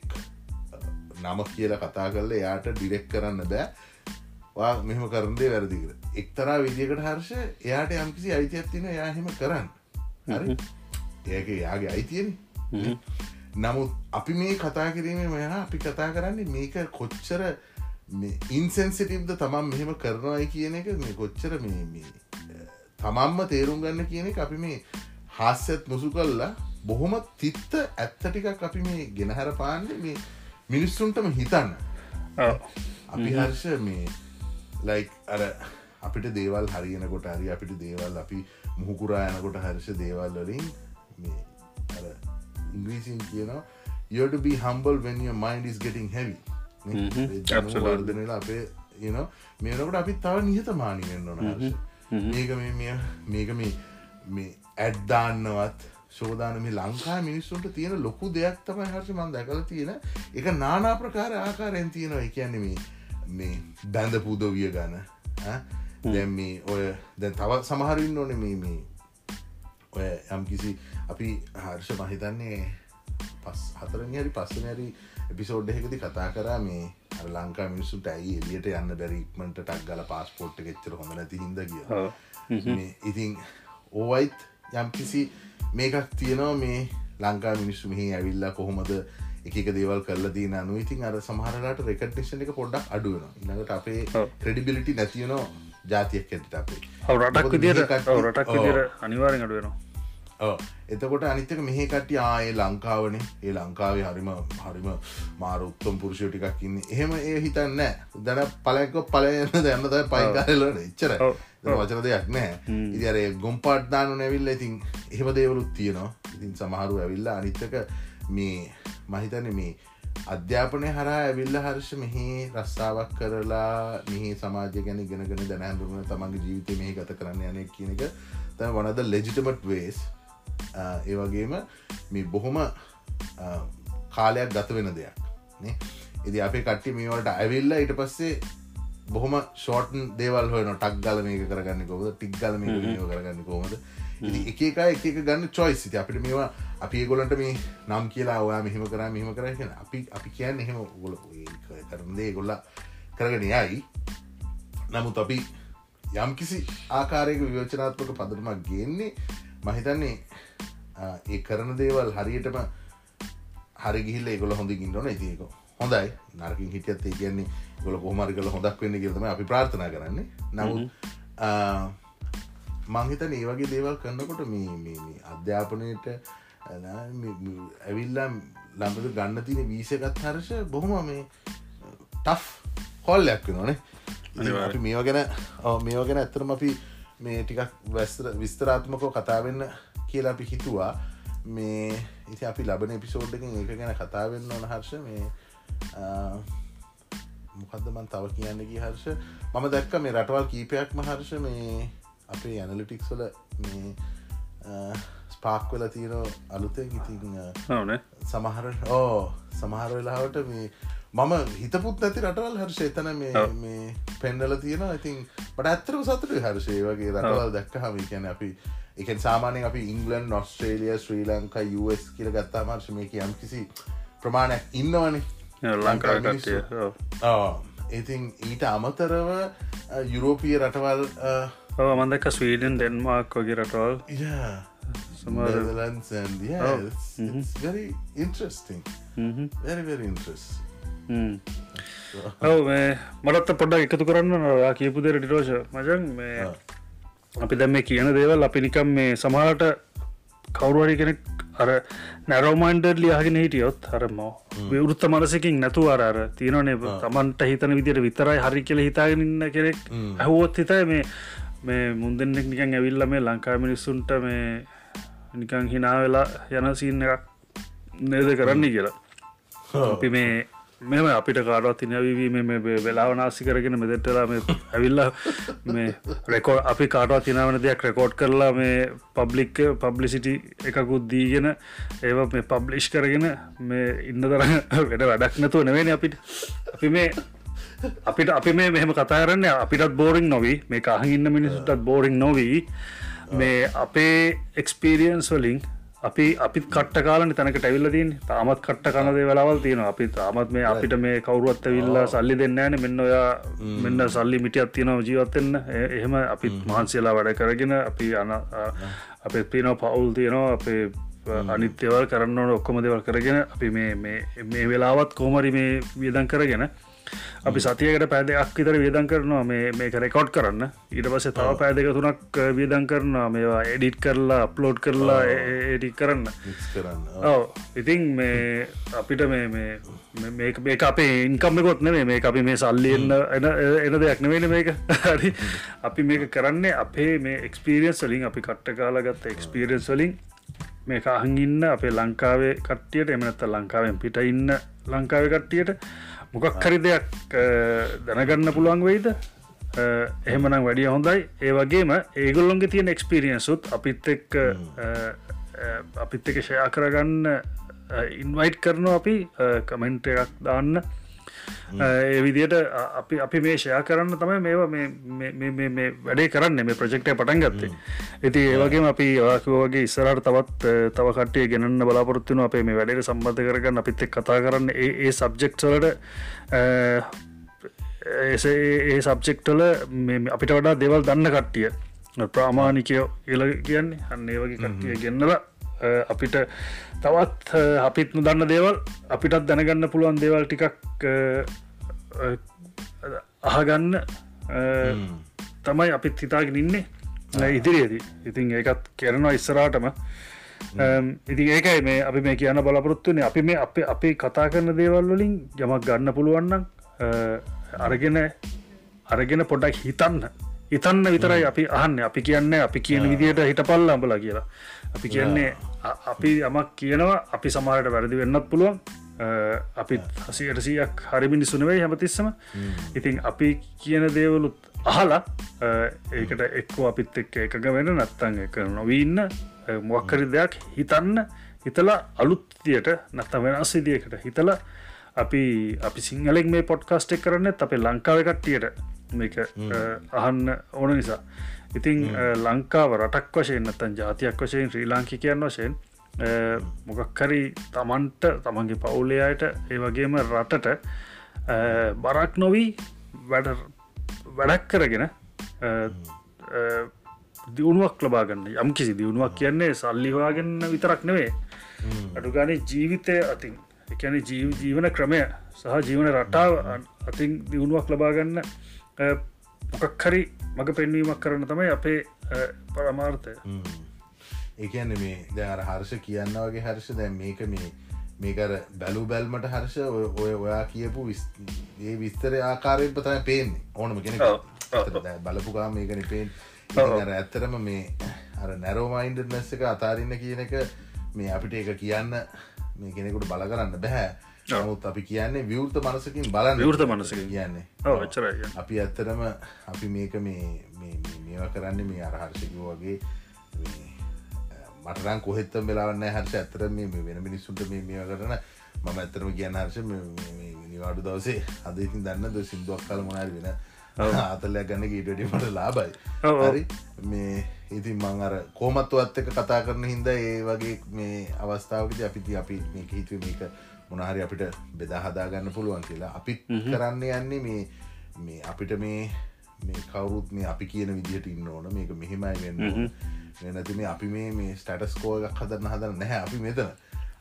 නම කියලා කතා කරල යාට ඩිරෙක් කරන්න බෑ. වා මෙහම කරන්දේ වැරදිකර එක්තරා විදිකට හර්ෂ එයාට යම්කිසි අයිතියක් තින යාහෙම කරන්න. ඒක යාගේ අයිතියන. නමුත් අපි මේ කතා කිරීම මෙයා අපි කතා කරන්නේ මේක කොච්චර ඉන්සෙන්සිටිව්ද තමන් මෙහෙම කරනවායි කියන එක මේ කොච්චර මේ තමන්ම තේරුම් ගන්න කියන අපි මේ හාස්‍යත් මුසු කල්ලා බොහොම තිත්ත ඇත්තටිකක් අපි මේ ගෙනහැර පාන්න මේ මිනිස්සුන්ටම හිතන්න. අපි හර්ෂ මේ ලයික් අර අපිට දේවල් හරියනකොට හරි අපිට දේවල් අපි මුහකුරා යනකොට හර්ෂ දේවල් වලින් ඉංග්‍රීසින් කියනවා humble when your mind is getting heavy. වර්ධනලා අපේ යන මේනකට අපි තව නිහතමානි වෙන්න ඕන මේක මේක මේ මේ ඇඩ්දාන්නවත් ශෝධාන මේ ලංකා මිනිස්සුන්ට තියෙන ලොකු දෙයක් තමයි හර්ෂ මන් දැකල තියෙන. එක නානා ප්‍රකාර ආකාරයෙන් තියෙනවා. එකන්නේ මේ බැඳ පුදවිය ගන දැම් මේ ඔය දැන් තවත් සමහරන්න ඕන මේ මේ ඔය යම් කිසි අපි හර්ෂ මහිතන්නේ පස් හතරෙන් හරි පස්සන හරි එපිසෝඩ් එකකති කතා කරා මේ ලංකා මිනිස්සුට ඇයි එලියට යන්න බැරික්මට ටක් ගල පාස්පෝට් ගෙච්චර හොඳ නැති හිද කිය ඉතින් ඕවයිත් යම් කිසි මේකක් තියෙනවා මේ ලංකා මිනිස්සු මෙහි ඇවිල්ලා කොහොමද එක දේවල් කල්ල දී නු ඉතින් අර සමහරලාට රෙකට්ේෂන එක පොඩ්ඩක් අඩුවන ඉන්නට අපේ ක්‍රඩිබිලිටි නැතියනවා ජාතියක් ඇට අපේ. රටක් විදිර රටක් විදිර අනිවාරෙන් අඩුවෙනවා එතකොට අනිතක මෙහ කට්ටිය ආයේ ලංකාවනේ. ඒ ලංකාවේ හරිම හරිම මාර උත්තම් පුරුෂය ටිකක් ඉන්න. එහෙම ඒ හිතන්න දැන පලැක්ක පලයන්න දැන්නද පයිකාරලට එච්චර වචන දෙයක් නෑ ඉදිර ගොම්පාට්දානු නැවිල්ල ඉතින් එහෙම දේවලුත් තියෙනවා. ඉතින් සමහරු ඇවිල්ලා අනිත්තක මේ මහිතන මේ අධ්‍යාපනය හරා ඇවිල්ල හර්ෂ මෙහි රස්සාාවක් කරලා මෙහි සමාජය ගැන ගෙනගෙන දැනැඳුරුණ තමන්ගේ ජීවිතය මෙහි ගත කරන්න යන කියන එක තැ වනද ලෙජිටමට් වේස් ඒ වගේම මේ බොහොම කාලයක් ගත වෙන දෙයක් ඉදි අපේ කට්ටි මේවට ඇවිල්ල ඉට පස්සේ බොහොම ෂෝටන් දේවල් හොයන ටක් ගල මේක කරගන්න කොද ටික් ගල කරගන්න කොමද එක එක එක ගන්න චොයිස් සිති අපිට මේවා අපි ගොලන්ට මේ නම් කියලා ඔයා මෙහෙම කර මෙහම කර කියෙන අපි අපි කියන්න එහෙම ගොල කරදේ ගොල්ල කරගෙන යයි. නමුත් අපි යම් කිසි ආකාරයක විවචනාත්මක පදරමක් ගේන්නේ මහිතන්නේ ඒ කරන දේවල් හරියටම හරි ගිහිල්ල ඒගොල හොඳින් ොන ඇතික හොඳයි. නරකින් හිටියත් ඒ කියන්නේ ගොල කොහමරි කල හොඳක් වෙන්න කියතම අපි ප්‍රාර්ථනා කරන්නේ. නමුත් මංහිතන ඒ වගේ දේවල් කරන්නකොට මේ අධ්‍යාපනයට ඇවිල්ලා ලම්බද ගන්න තින වීසකත් හරෂ බොහොම මේ ටෆ් කොල්ලයක් වෙනනේ අපි මේවා ගැන මේවා ගැන ඇත්තරම අපි මේ ටිකක් වැස්තර විස්තරාත්මකෝ කතාවෙන්න කියලා අපි හිතුවා. මේ ඉති අපි ලබන එපිසෝඩ්ඩකින් ඒක ගැන කතාවෙන්න ඕන හර්ෂ. මේ මොකදමන් තව කියන්න ගී හර්ෂ? මම දැක්ක මේ රටවල් කීපයක්ම හර්ෂ මේ අපේ ඇනලිටික්ස්වල මේ ස්පාක් වෙල තියෙන අලුතෙන් ඉතින් සමහර ඕ සමහර වෙලාවට මේ මම හිතපුත් ඇති රටවල් හර්ෂ. එතන මේ පෙන්ඩල තියෙන ඉතින් පට ඇත්තරම සතුට හර්ෂය වගේ රටවල් දැක්ක හම කියන අපි එක සාමානය අපි ඉංගලන් නොස්ට්‍රේලිය ශ්‍රී ලංකා යස් කියල ගත්තා මර්ශ මේ යම් කිසි ප්‍රමාණයක් ඉන්නවනේ. ලංකාගත්ය ඉතින් ඊට අමතරව යුරෝපිය රටවල් මන්දක ස්වීඩන් ඩෙන්මාක් වගේ රටවල්. Interesting. Mm-hmm. Very very interesting. ඔව මේ මටත් පොඩ්ඩක් එකතු කරන්න යා කියපු දෙර ඩිරෝෂ මජන් මේ අපි දැම් මේ කියන දේවල් අපි නිකම් මේ සමහට කවරුවරි කෙනෙක් අර නැරෝමන්ඩර් ලියහගෙන හිටියොත් හරම විවෘත්ත මනසකින් නැතු අරර තියනනේ තමන්ට හිතන විදිට විතරයි හරි කියල හිතාගෙනන්න කෙනෙක් ඇහුවොත් හිතයි මේ මේ මුන්දෙන්නෙක් නිකන් ඇවිල්ල මේ ලංකා මිනිස්සුන්ට මේ නිකං හිනා වෙලා යන සින්න එකක් නේද කරන්න කියලා. අපි මේ මෙම අපිට කාඩුවත් තිනවීම මේ වෙලාව නාසි කරගෙන මෙදෙටලා මේ ඇවිල්ලා මේ රෙකෝ අපි කාටුවත් තිනවන දෙයක් රෙකෝඩ් කරලා මේ පබ්ලික් පබ්ලිසිටි එකකුත් දීගෙන ඒ මේ පබ්ලිෂ් කරගෙන මේ ඉන්න තරන්න වැඩ වැඩක් නැතුව නෙවෙන අපිට. අපි මේ අපිට අපි මේ මෙහෙම කතාරන්න අපිටත් බෝරිං නොවී. මේ අහගන්න මිනිසුටත් බෝරිං නොවී. මේ අපේ එක්ස්පීරියන්ස් වලින් අපි අපිත් කට්ට කාලන තැනක ටැවිල්ලදීන් තාමත් කට්ට කනදේ වෙලාවල් තියෙන අපි තාමත් මේ අපිට මේ කවරුවත් විල්ලා සල්ලි දෙන්න ෑන මෙන්න ඔයා මෙන්න සල්ලි මිටියත් තියෙනව ජීවත්තෙන්න එහෙම අපිත් මහන්සේලා වැඩ කරගෙන අපි අන අපත් පිනව පවුල් තියෙනවා. අපේ අනිත්‍යවල් කරන්න ඕන ඔක්කොම දෙවල් කරගෙන අපි මේ වෙලාවත් කෝමරි මේ වියදන් කරගෙන අපි සතියකට පැදයක් විතර වියදන් කරනවා. මේක රෙකෝඩ් කරන්න. ඊට පස තව පෑදක තුනක් වියදන් කරනවා. මේවා එඩිට් කරලා අප්ලෝඩ් කරලා එඩි කරන්න. ඔව. ඉතින් මේ අපිට මේ මේ අපේ ඉන්කම්මකොත් නෙේ මේ අපි මේ සල්ලි එන්න එන එන දෙයක් නෙවෙන මේක. හරි. අපි මේක කරන්නේ අපේ මේ එක්ස්පිරියන්ස් වලින්. අපි කට්ට කාලගත්ත එක්ස්පිරියන්ස් වලින්. මේ අහගින්න අපේ ලංකාවේ කට්ටියට එමනත්ත ලංකාවෙන් පිට ඉන්න ලංකාව කට්ටියට මොකක් හරි දෙයක් දැනගන්න පුළුවන් වෙයිද? එහෙමනම් වැඩිය හොඳයි. ඒ වගේම ඒගොල්ලොන්ගේ තියෙන එක්ස්පිරියන්සුත් අපිත් එක් අපිත් එක ෂයා කරගන්න ඉන්වයිට් කරනවා අපි කමෙන්ට් එකක් දාන්න ඒ විදියට අපි අපි මේ ෂයා කරන්න තමයි මේ වැඩේ කරන්න මේ ප්‍රජෙක්ටය පටන් ගත්තේ. ඇති ඒවගේ අපි ඔයාකවගේ ඉස්සරට තවත් තව කටේ ගෙනන්න බලාපොරත්තුන අපේ මේ වැඩට සම්බන්ධ කරගන්න අපිත් එක් කතා කරන්න. ඒ සබ්ජෙක්්වලට ඒ සබ්ජෙක්ටල අපිට වඩා දෙවල් දන්න කට්ටිය. ප්‍රාමාණිකයෝ එල කියන්නේ. හන්නේ වගේ කට්ටිය ගෙන්නලා අපිට තවත් අපිත් දන්න දේවල් අපිටත් දැනගන්න පුළුවන් දේවල් ටිකක් අහගන්න තමයි අපිත් හිතාගෙන ඉන්නේ. ඉදිරියේදී. ඉතින් ඒකත් කරනවා ඉස්සරාටම ඉති ඒකයි මේ අපි මේ කියන්න බලාපොරොත්තුනේ අපි මේ අප අපි කතා කරන දේවල් වලින් යමක් ගන්න පුළුවන්නම් අරගෙන අරගෙන පොඩක් හිතන්න. හිතන්න විතරයි අපි අහන්න. අපි කියන්න අපි කියන විදියට හිට පල්ල අඹලා කියලා අපි කියන්නේ අපි යමක් කියනවා අපි සමහරට වැරදි වෙන්නත් පුළුවන්. අපි හසියටසියක් හරිමිනි සුනවයි හැමතිස්සම. ඉතින් අපි කියන දේවලුත් අහලා ඒකට එක්කෝ අපිත් එක්ක එකග වෙන නත්තන් එක නොවීන්න මොක්කරි දෙයක් හිතන්න හිතලා අලුත්තියට නත්ත වෙනස් විදිියකට හිතලා අපි අපි සිංහලෙක් මේ පොඩ්කාස්ට් එක් කරන්න අපේ ලංකාව කට්ටියට මේක අහන්න ඕන නිසා. ඉතිං ලංකාව රටක් වශයෙන් නතන් ජාතියක් වශයෙන් ශ්‍රී ලාංකිකයන් වශයෙන් මොකක්කරි තමන්ට තමන්ගේ පවුලයායට ඒ වගේම රටට බරක් නොවී වැඩ වැඩක් කරගෙන දියුණුවක් ලබාගන්න යම් කිසි දියුණුවක් කියන්නේ සල්ලිවාගන්න විතරක් නෙවේ අඩුගානේ ජීවිතය අතින් එකන ජීවන ක්‍රමය සහ ජීවන රටාව අතින් දියුණුවක් ලබාගන්න මොකක්හරි මඟ පෙන්වීමක් කරන තමයි අපේ පරමාර්ථය ඒකන්න මේ දැර හර්ෂ කියන්න වගේ හර්ෂ දැන් මේක මේ මේකර බැලු බැල්මට හර්ෂ ඔය ඔයා කියපු ඒ විස්තර ආකාරයෙන් පතයි පේන්නේ. ඕනම කෙනෙ බලපුකා මේකන පේෙන් ඇත්තරම මේ අර නැරෝමයින්ඩ නැස්ස එක අතාරන්න කියන එක මේ අපිට ඒක කියන්න මේ කෙනෙකුට බල කරන්න බැහැ නමුත් අපි කියන්නේ විවෘත මනසකින් බලන්න විවෘත මනස කියන්නේ. චර අපි ඇත්තරම අපි මේක මේ මේවා කරන්න මේ අරහර්ෂකව වගේ මටරන් කොහෙත්තම් වෙලාවන්න හර්ෂ. ඇතර මේ වෙන මිනිස්සුන්ට මේ මේ කරන මම ඇත්තරම කියන්න හර්ෂ නිවාඩු දවසේ අද ඉතින් දන්න ද සිින්දුවක් කල මොනාර වෙන ආතලයක් ගන්න ගීටට මට ලාබයි හරි? මේ ඉතින් මං අර කෝමත්තු අත්තක කතා කරන හින්ද ඒ වගේ මේ අවස්ථාවකද අපිති අපි මේක හිතුව මේක මොනහරි අපිට බෙදා හදාගන්න පුළුවන් කියලා. අපි කරන්න යන්නේ මේ මේ අපිට මේ මේ කවරුත් මේ අපි කියන විදිහට ඉන්න ඕන. මේක මෙහෙමයි වෙන්න වෙනති මේ අපි මේ මේ ස්ටටස්කෝ එකක් හදන්න හදන්න නැහැ. අපි මෙතන.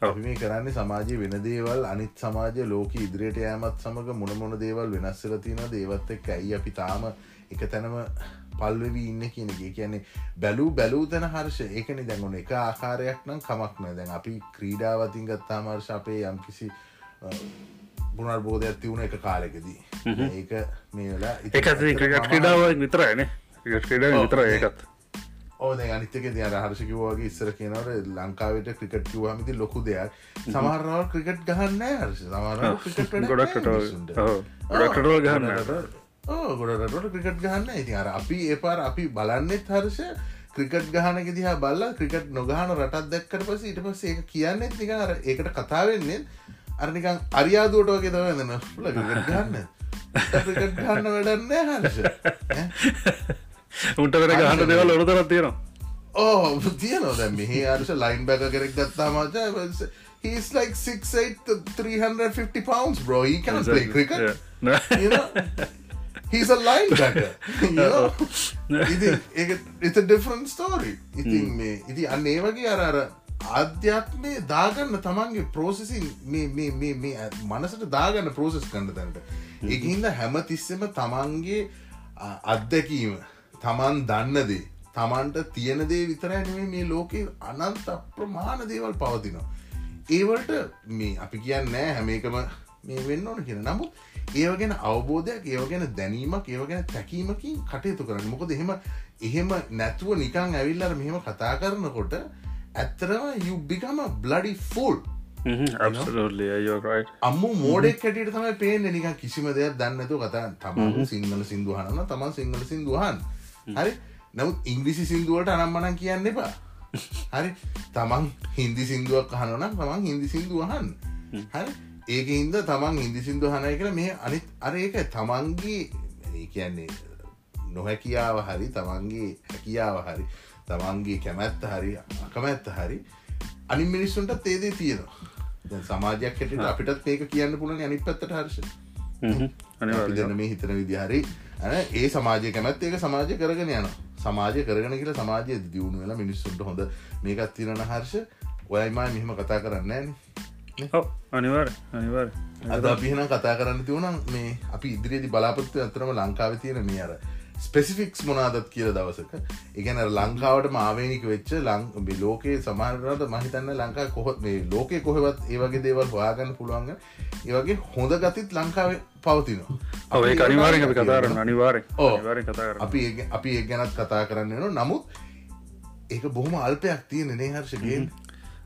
අපි මේ කරන්නේ සමාජය වෙන දේවල් අනිත් සමාජය ලෝක ඉදිරියට යෑමත් සමඟ මොනමොන දේවල් වෙනස්සල තියෙන දේවත් එක් ඇයි අපි තාම එක තැනම පල්වෙවී ඉන්න කියනගේ කියන්නේ බැලූ බැලූ තැන හර්ෂ. ඒකන දැන්ගුණ එක ආකාරයක් නම් කමක්න දැන් අපි ක්‍රීඩාවතින් ගත්තා මර්ශ අපේ යම්කිසි පුනර්බෝධයක් තිවුණ එක කාලෙකදී. ඒක මේ වෙලා එක ක්‍රඩාව විතරයින විතර ඒකත්. ඕද අනිතක ද හර්ෂකිවගේ ඉස්සර කියනවට ලංකාවට ක්‍රිකට් කිවහමති ලොකු දෙයක්. සමහරවල් ක්‍රිකට් ගහන්න හර්ෂ. ගොඩක්ට ගොඩක්ටෝ ගහන්න ගොඩට ක්‍රිකට් ගහන්න. ඉති අර අපි එපාර අපි බලන්නෙත් හර්ෂ ක්‍රිකට් ගහනක දිහා බල්ල ක්‍රිකට් නොගහන රටත් දැක්කට පස ඊට පස ඒ කියන්නෙත් නික අර ඒකට කතාවෙන්නේ අරනිකං අරියාදුවට වගේ දව දෙන්න ල ක්‍රිකට් ගන්න ක්‍රිකට් ගන්න වැඩන්න හර්ෂ. උන්ට වෙන ගහන්න දෙවල් ඔොතරත් තියෙනවා. ඕ තියනවා. දැ මෙහි අර්ෂ ලයින් බැක කෙරෙක් ගත්තා මචා he's like 6'8 350 pounds bro. He can play cricket. Yeah. No. you know he's a linebacker. You know ඉතින් ඒක it's a different story. ඉතින් මේ ඉති අන්න ඒ වගේ අර අර ආධ්‍යාත්මය දාගන්න තමන්ගේ ප්‍රෝසෙසින් මේ මනසට දාගන්න ප්‍රෝසෙස් කන්න තැනට. එකහින්ද හැම තිස්සෙම තමන්ගේ අත්දැකීම තමන් දන්නදේ තමන්ට තියෙන දේ විතරැනේ මේ ලෝකයේ අනන්ත අප්‍රමාණ දේවල් පවතිනවා. ඒවලට මේ අපි කියන්න හැම එකම මේ වෙන්න ඕන කියෙන නමුත් ඒව ගැන අවබෝධයක් ඒව ගැන දැනීමක් ඒව ගැන තැකීමකින් කටයුතු කරන්න. මොකද එහෙම එහෙම නැතුව නිකං ඇවිල්ලර මෙහෙම කතා කරනකොට ඇත්තරම යුබ්බිකම බ්ලඩි ෆුල් අම්ම මෝඩෙක් කැටියට තමයි පේන නික කිසිම දෙයක් දන්නතු කතා තමන් සිංහල සිින්දුහනන්න තමන් සිංහල සිින්දුහන් හරි? නමුත් ඉංග්‍රිසි සිින්දුවට අනම්මනන් කියන්න එපා. හරි? තමන් හින්දි සිින්දුවක් අහනනම් තමන් හින්දි සිින්දුවහන් හරි ඒක හින්ද තමන් හින්දි සිින්දු හනය කළ මේ අනිත් අර ඒක තමන්ගේ කියන්නේ නොහැකියාව හරි තමන්ගේ හැකියාව හරි තමන්ගේ කැමැත්ත හරි අකමැත්ත හරි අනි මිනිස්සුන්ට තේදේ තියෙනවා. සමාජයක් හැට අපිටත් ඒක කියන්න පුළන් අනි පත්තට හර්ෂ දෙන මේ හිතන විදිහරි ඒ සමාජය කැමැත් ඒක සමාජය කරගෙන යන සමාජය කරගෙන කියල සමාජය දියුණු වෙලා මිනිස්සුන්ට හොඳ මේකත් තිරණ හර්ෂ ඔයයිමයි මෙහෙම කතා කරන්න ෑන අනිවාර් අනිවාර් අද අපිහෙන කතා කරන්න තිවුණම් මේ අපි ඉදිරියේදි බලාපොත්තු අතරම ලංකාව තියෙන මේ අර ස්පෙසිෆික්ස් මොනාදත් කියල දවසක. එකන ලංකාවට මාවේනික වෙච්ච ලං ලෝකයේ සමාරට මහිතන්න ලංකා කොහොත් මේ ලෝකය කොහෙවත් ඒවගේ දේවල් හොයාගන්න පුළුවන්ග ඒවගේ හොඳ ගතිත් ලංකාව පවතිනවා. ඔේ අනිවාරෙන් අපි කතාරන්න අනිවාරෙන් ඕ. අනිවාරෙන් කතා කරන්න අපි ඒ- අපි ඒ ගැනත් කතා කරන්න න නමුත් ඒක බොහොම අල්පයක් තියෙන නේහර්ෂගෙන්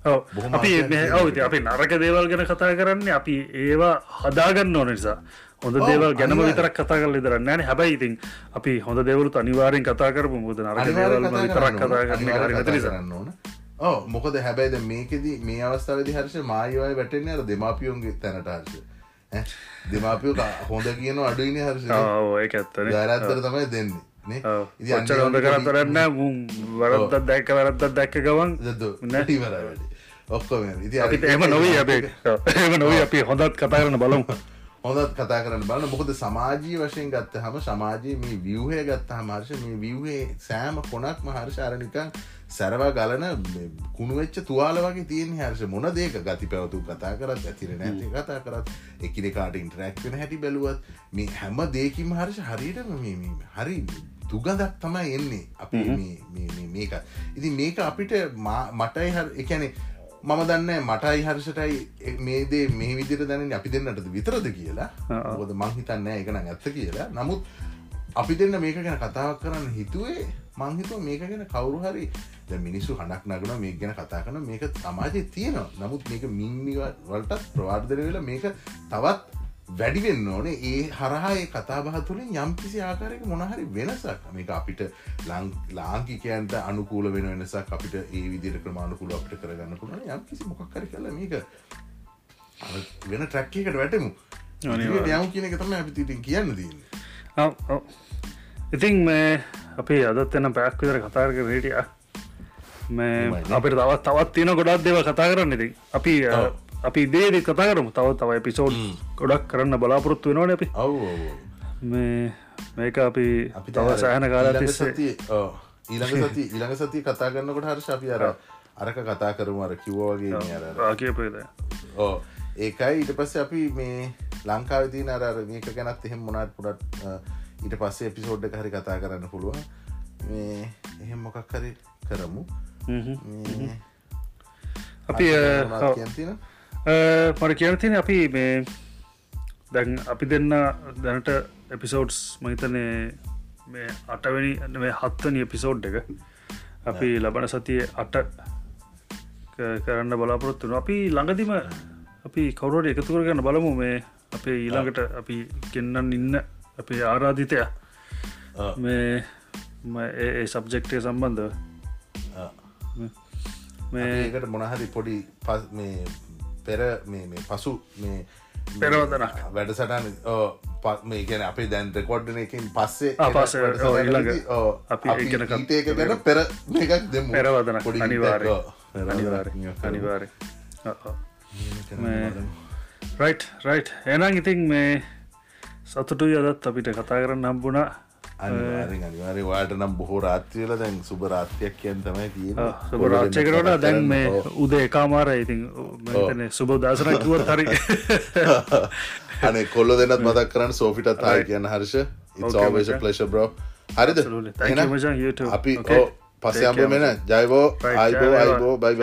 අපි ආශ්චර්යයක් මේ- ඔව් ඉතින් අපි නරක දේවල් ගැන කතා කරන්න අපි ඒවා හදාගන්න ඕන නිසා. හොඳ දේවල් ගැනම. විතරක් කතා කල දරන්න න. හැබයි ඉතින් අපි හොඳ දෙවලුත් අනිවාරෙන් කතා කරපු මුද නරක දේවල් විතරක් කතා කරන්න කරන්න ඕන. ඕ මොකද හැබැයිද මේකෙද මේ අවස්ථාවදි හර්ෂ මායවය වැටෙන අර දෙමාපියෝන්ගේ තැනට හර්ෂ දෙමාපියෝ හොඳ කියන අඩුයින හර්ෂ ඒක ඇත්තන ගරත්තර තමයි දෙන්නේ ඔච්චර හොඳ අන්තිමට කරතරන්න වරද්දත් දැක්ක වැරද්දත් දැක්ක ගවන්. නැටිවර වැඩි ඔක්කොම එම නොවී අපේ. එම නොවී අපි හොඳත් කතා කරන බලමු. හොඳත් කතා කරන්න බලන්න. මොකද සමාජී වශයෙන් ගත්ත හම සමාජයේ මේ වියහය ගත්ත හමර්ශ මේ වියහේ සෑම කොනක් මහර්ශාරනිකන් සැරවා ගලන කුණුවෙච්ච තුවාල වගේ තියෙන හර්ෂ. මොන දේක? ගති පැවතු කතා කරත් ඇතිර නැති කතා කරත් එකනෙකාට ඉන්ටරක්වෙන හැටි බැලුවත් මේ හැම දේකිම හර්ෂ හරියට හරි දුගදක් තමයි එන්නේ. අපි මේක. ඉති මේක අපිට මටයි හ එකැනෙ මම දන්න මටයි හර්ෂටයි මේදේ මේ විදිර දැන අපි දෙන්නට විතරද කියලා. ඔොද මංහිතන්න එකන ඇත්ත කියලා. නමුත් අපි දෙන්න මේක ගැන කතාවක් කරන්න හිතුවේ මංහිතුව මේක ගැන කවුරු හරි මිනිස්සු හනක් නගන මේ ගැන කතා කන මේක සමාජය තියෙනවා. නමුත් මේක මින්නිවලටත් ප්‍රවාර්ධන වෙලා මේක තවත් වැඩිවෙන්න ඕනේ. ඒ හරහාඒ කතාබහ තුළින් යම් කිසි ආකාරයක මොනහරි වෙනසක්. මේක අපිට ලාංකිකයන්ට අනුකූල වෙන වෙනසක් අපිට ඒ විදිර ක්‍රමාණුකුල අපිට කරගන්න පුළුවන් යම් කිසි මොකක්කරි කල මේක වෙන ට්‍රැක්කකට වැටමු. යම් කියන එක තම අපිතිටින් කියන්න දන්න ඉතින් මේ අපේ අදත් එන්න පැක් විතර කතාරක රේටිය මේ අපිට තවත් තවත් තියෙන ගොඩක් දෙව කතා කරන්න ඉති අපි අපි දේද කතා කරමු. තව තව එපිසෝඩ් ගොඩක් කරන්න බලාපොරොත්තු වෙනවාන අපි. මේ මේක අපි අපි තව සෑහන කාලා ඊළඟ සති ඊළඟ සති කතා කරන්නකොට හර්ෂ අපි අර අරක කතා කරමු අර කිව්වාගේ ආකපේද ඕ ඒකයි ඊට පස්සේ අපි මේ ලංකාව තියන අර මේක ගැනත් එහෙම මොනත් පුඩත් ඊට පස්සේ එපිසෝඩ්ඩ හරි කතා කරන්න පුළුවන්. මේ එහෙම මොකක් හරි කරමු. අපි කියතින මට කියන තින අපි මේ දැන් අපි දෙන්න දැනට එපිසෝඩ්ස් මහිතනේ මේ අටවැනි මේ හත්වනි එපිසෝඩ් එක අපි ලබන සතිය අට කරන්න බලාපොරොත්තුන අපි ළඟදිම අපි කවුරට එකතු කරගන්න බලමු මේ අපේ ඊළඟට අපි ගෙන්න්නන් ඉන්න අපේ ආරාධිතය. මේ ඒ සබ්ජෙක්ටය සම්බන්ධ මේකට මොනහරි පොඩි පස් මේ පෙර මේ පසු මේ පෙරවදනක්. වැඩසටන් මේ ගැන අපේ දැන් රෙකෝඩ්න එකින් පස්සේ පස අපි ඒක ගැන පෙර එකක් දෙම. පෙරවදන අනිවාර අනිවාර අනිවාරය රයි් රයි් එනම් ඉතින් මේ සතුටු යදත් අපිට කතා කරන්න හම්බුණා අනිවාරෙන් අනිවාරය වාට නම් බොහෝ රාත්්‍යයල දැන් සුබ රාත්‍යයක් කියන් තමයි තිය සුබරාච්චකරට දැන් මේ උදේ එකමාර ඉතින් සුබ දසනකුවත් හරි. අනේ කොල්ල දෙන්නත් මදක් කරන්න සෝෆිටත් ආය කියන්න හර්ෂ. ඉවේශ පලේශ බ්‍රෝ හරිද? අපි පස්සයම්බ මෙන ජයිබෝ අයිබෝ අයිබෝ බයිබ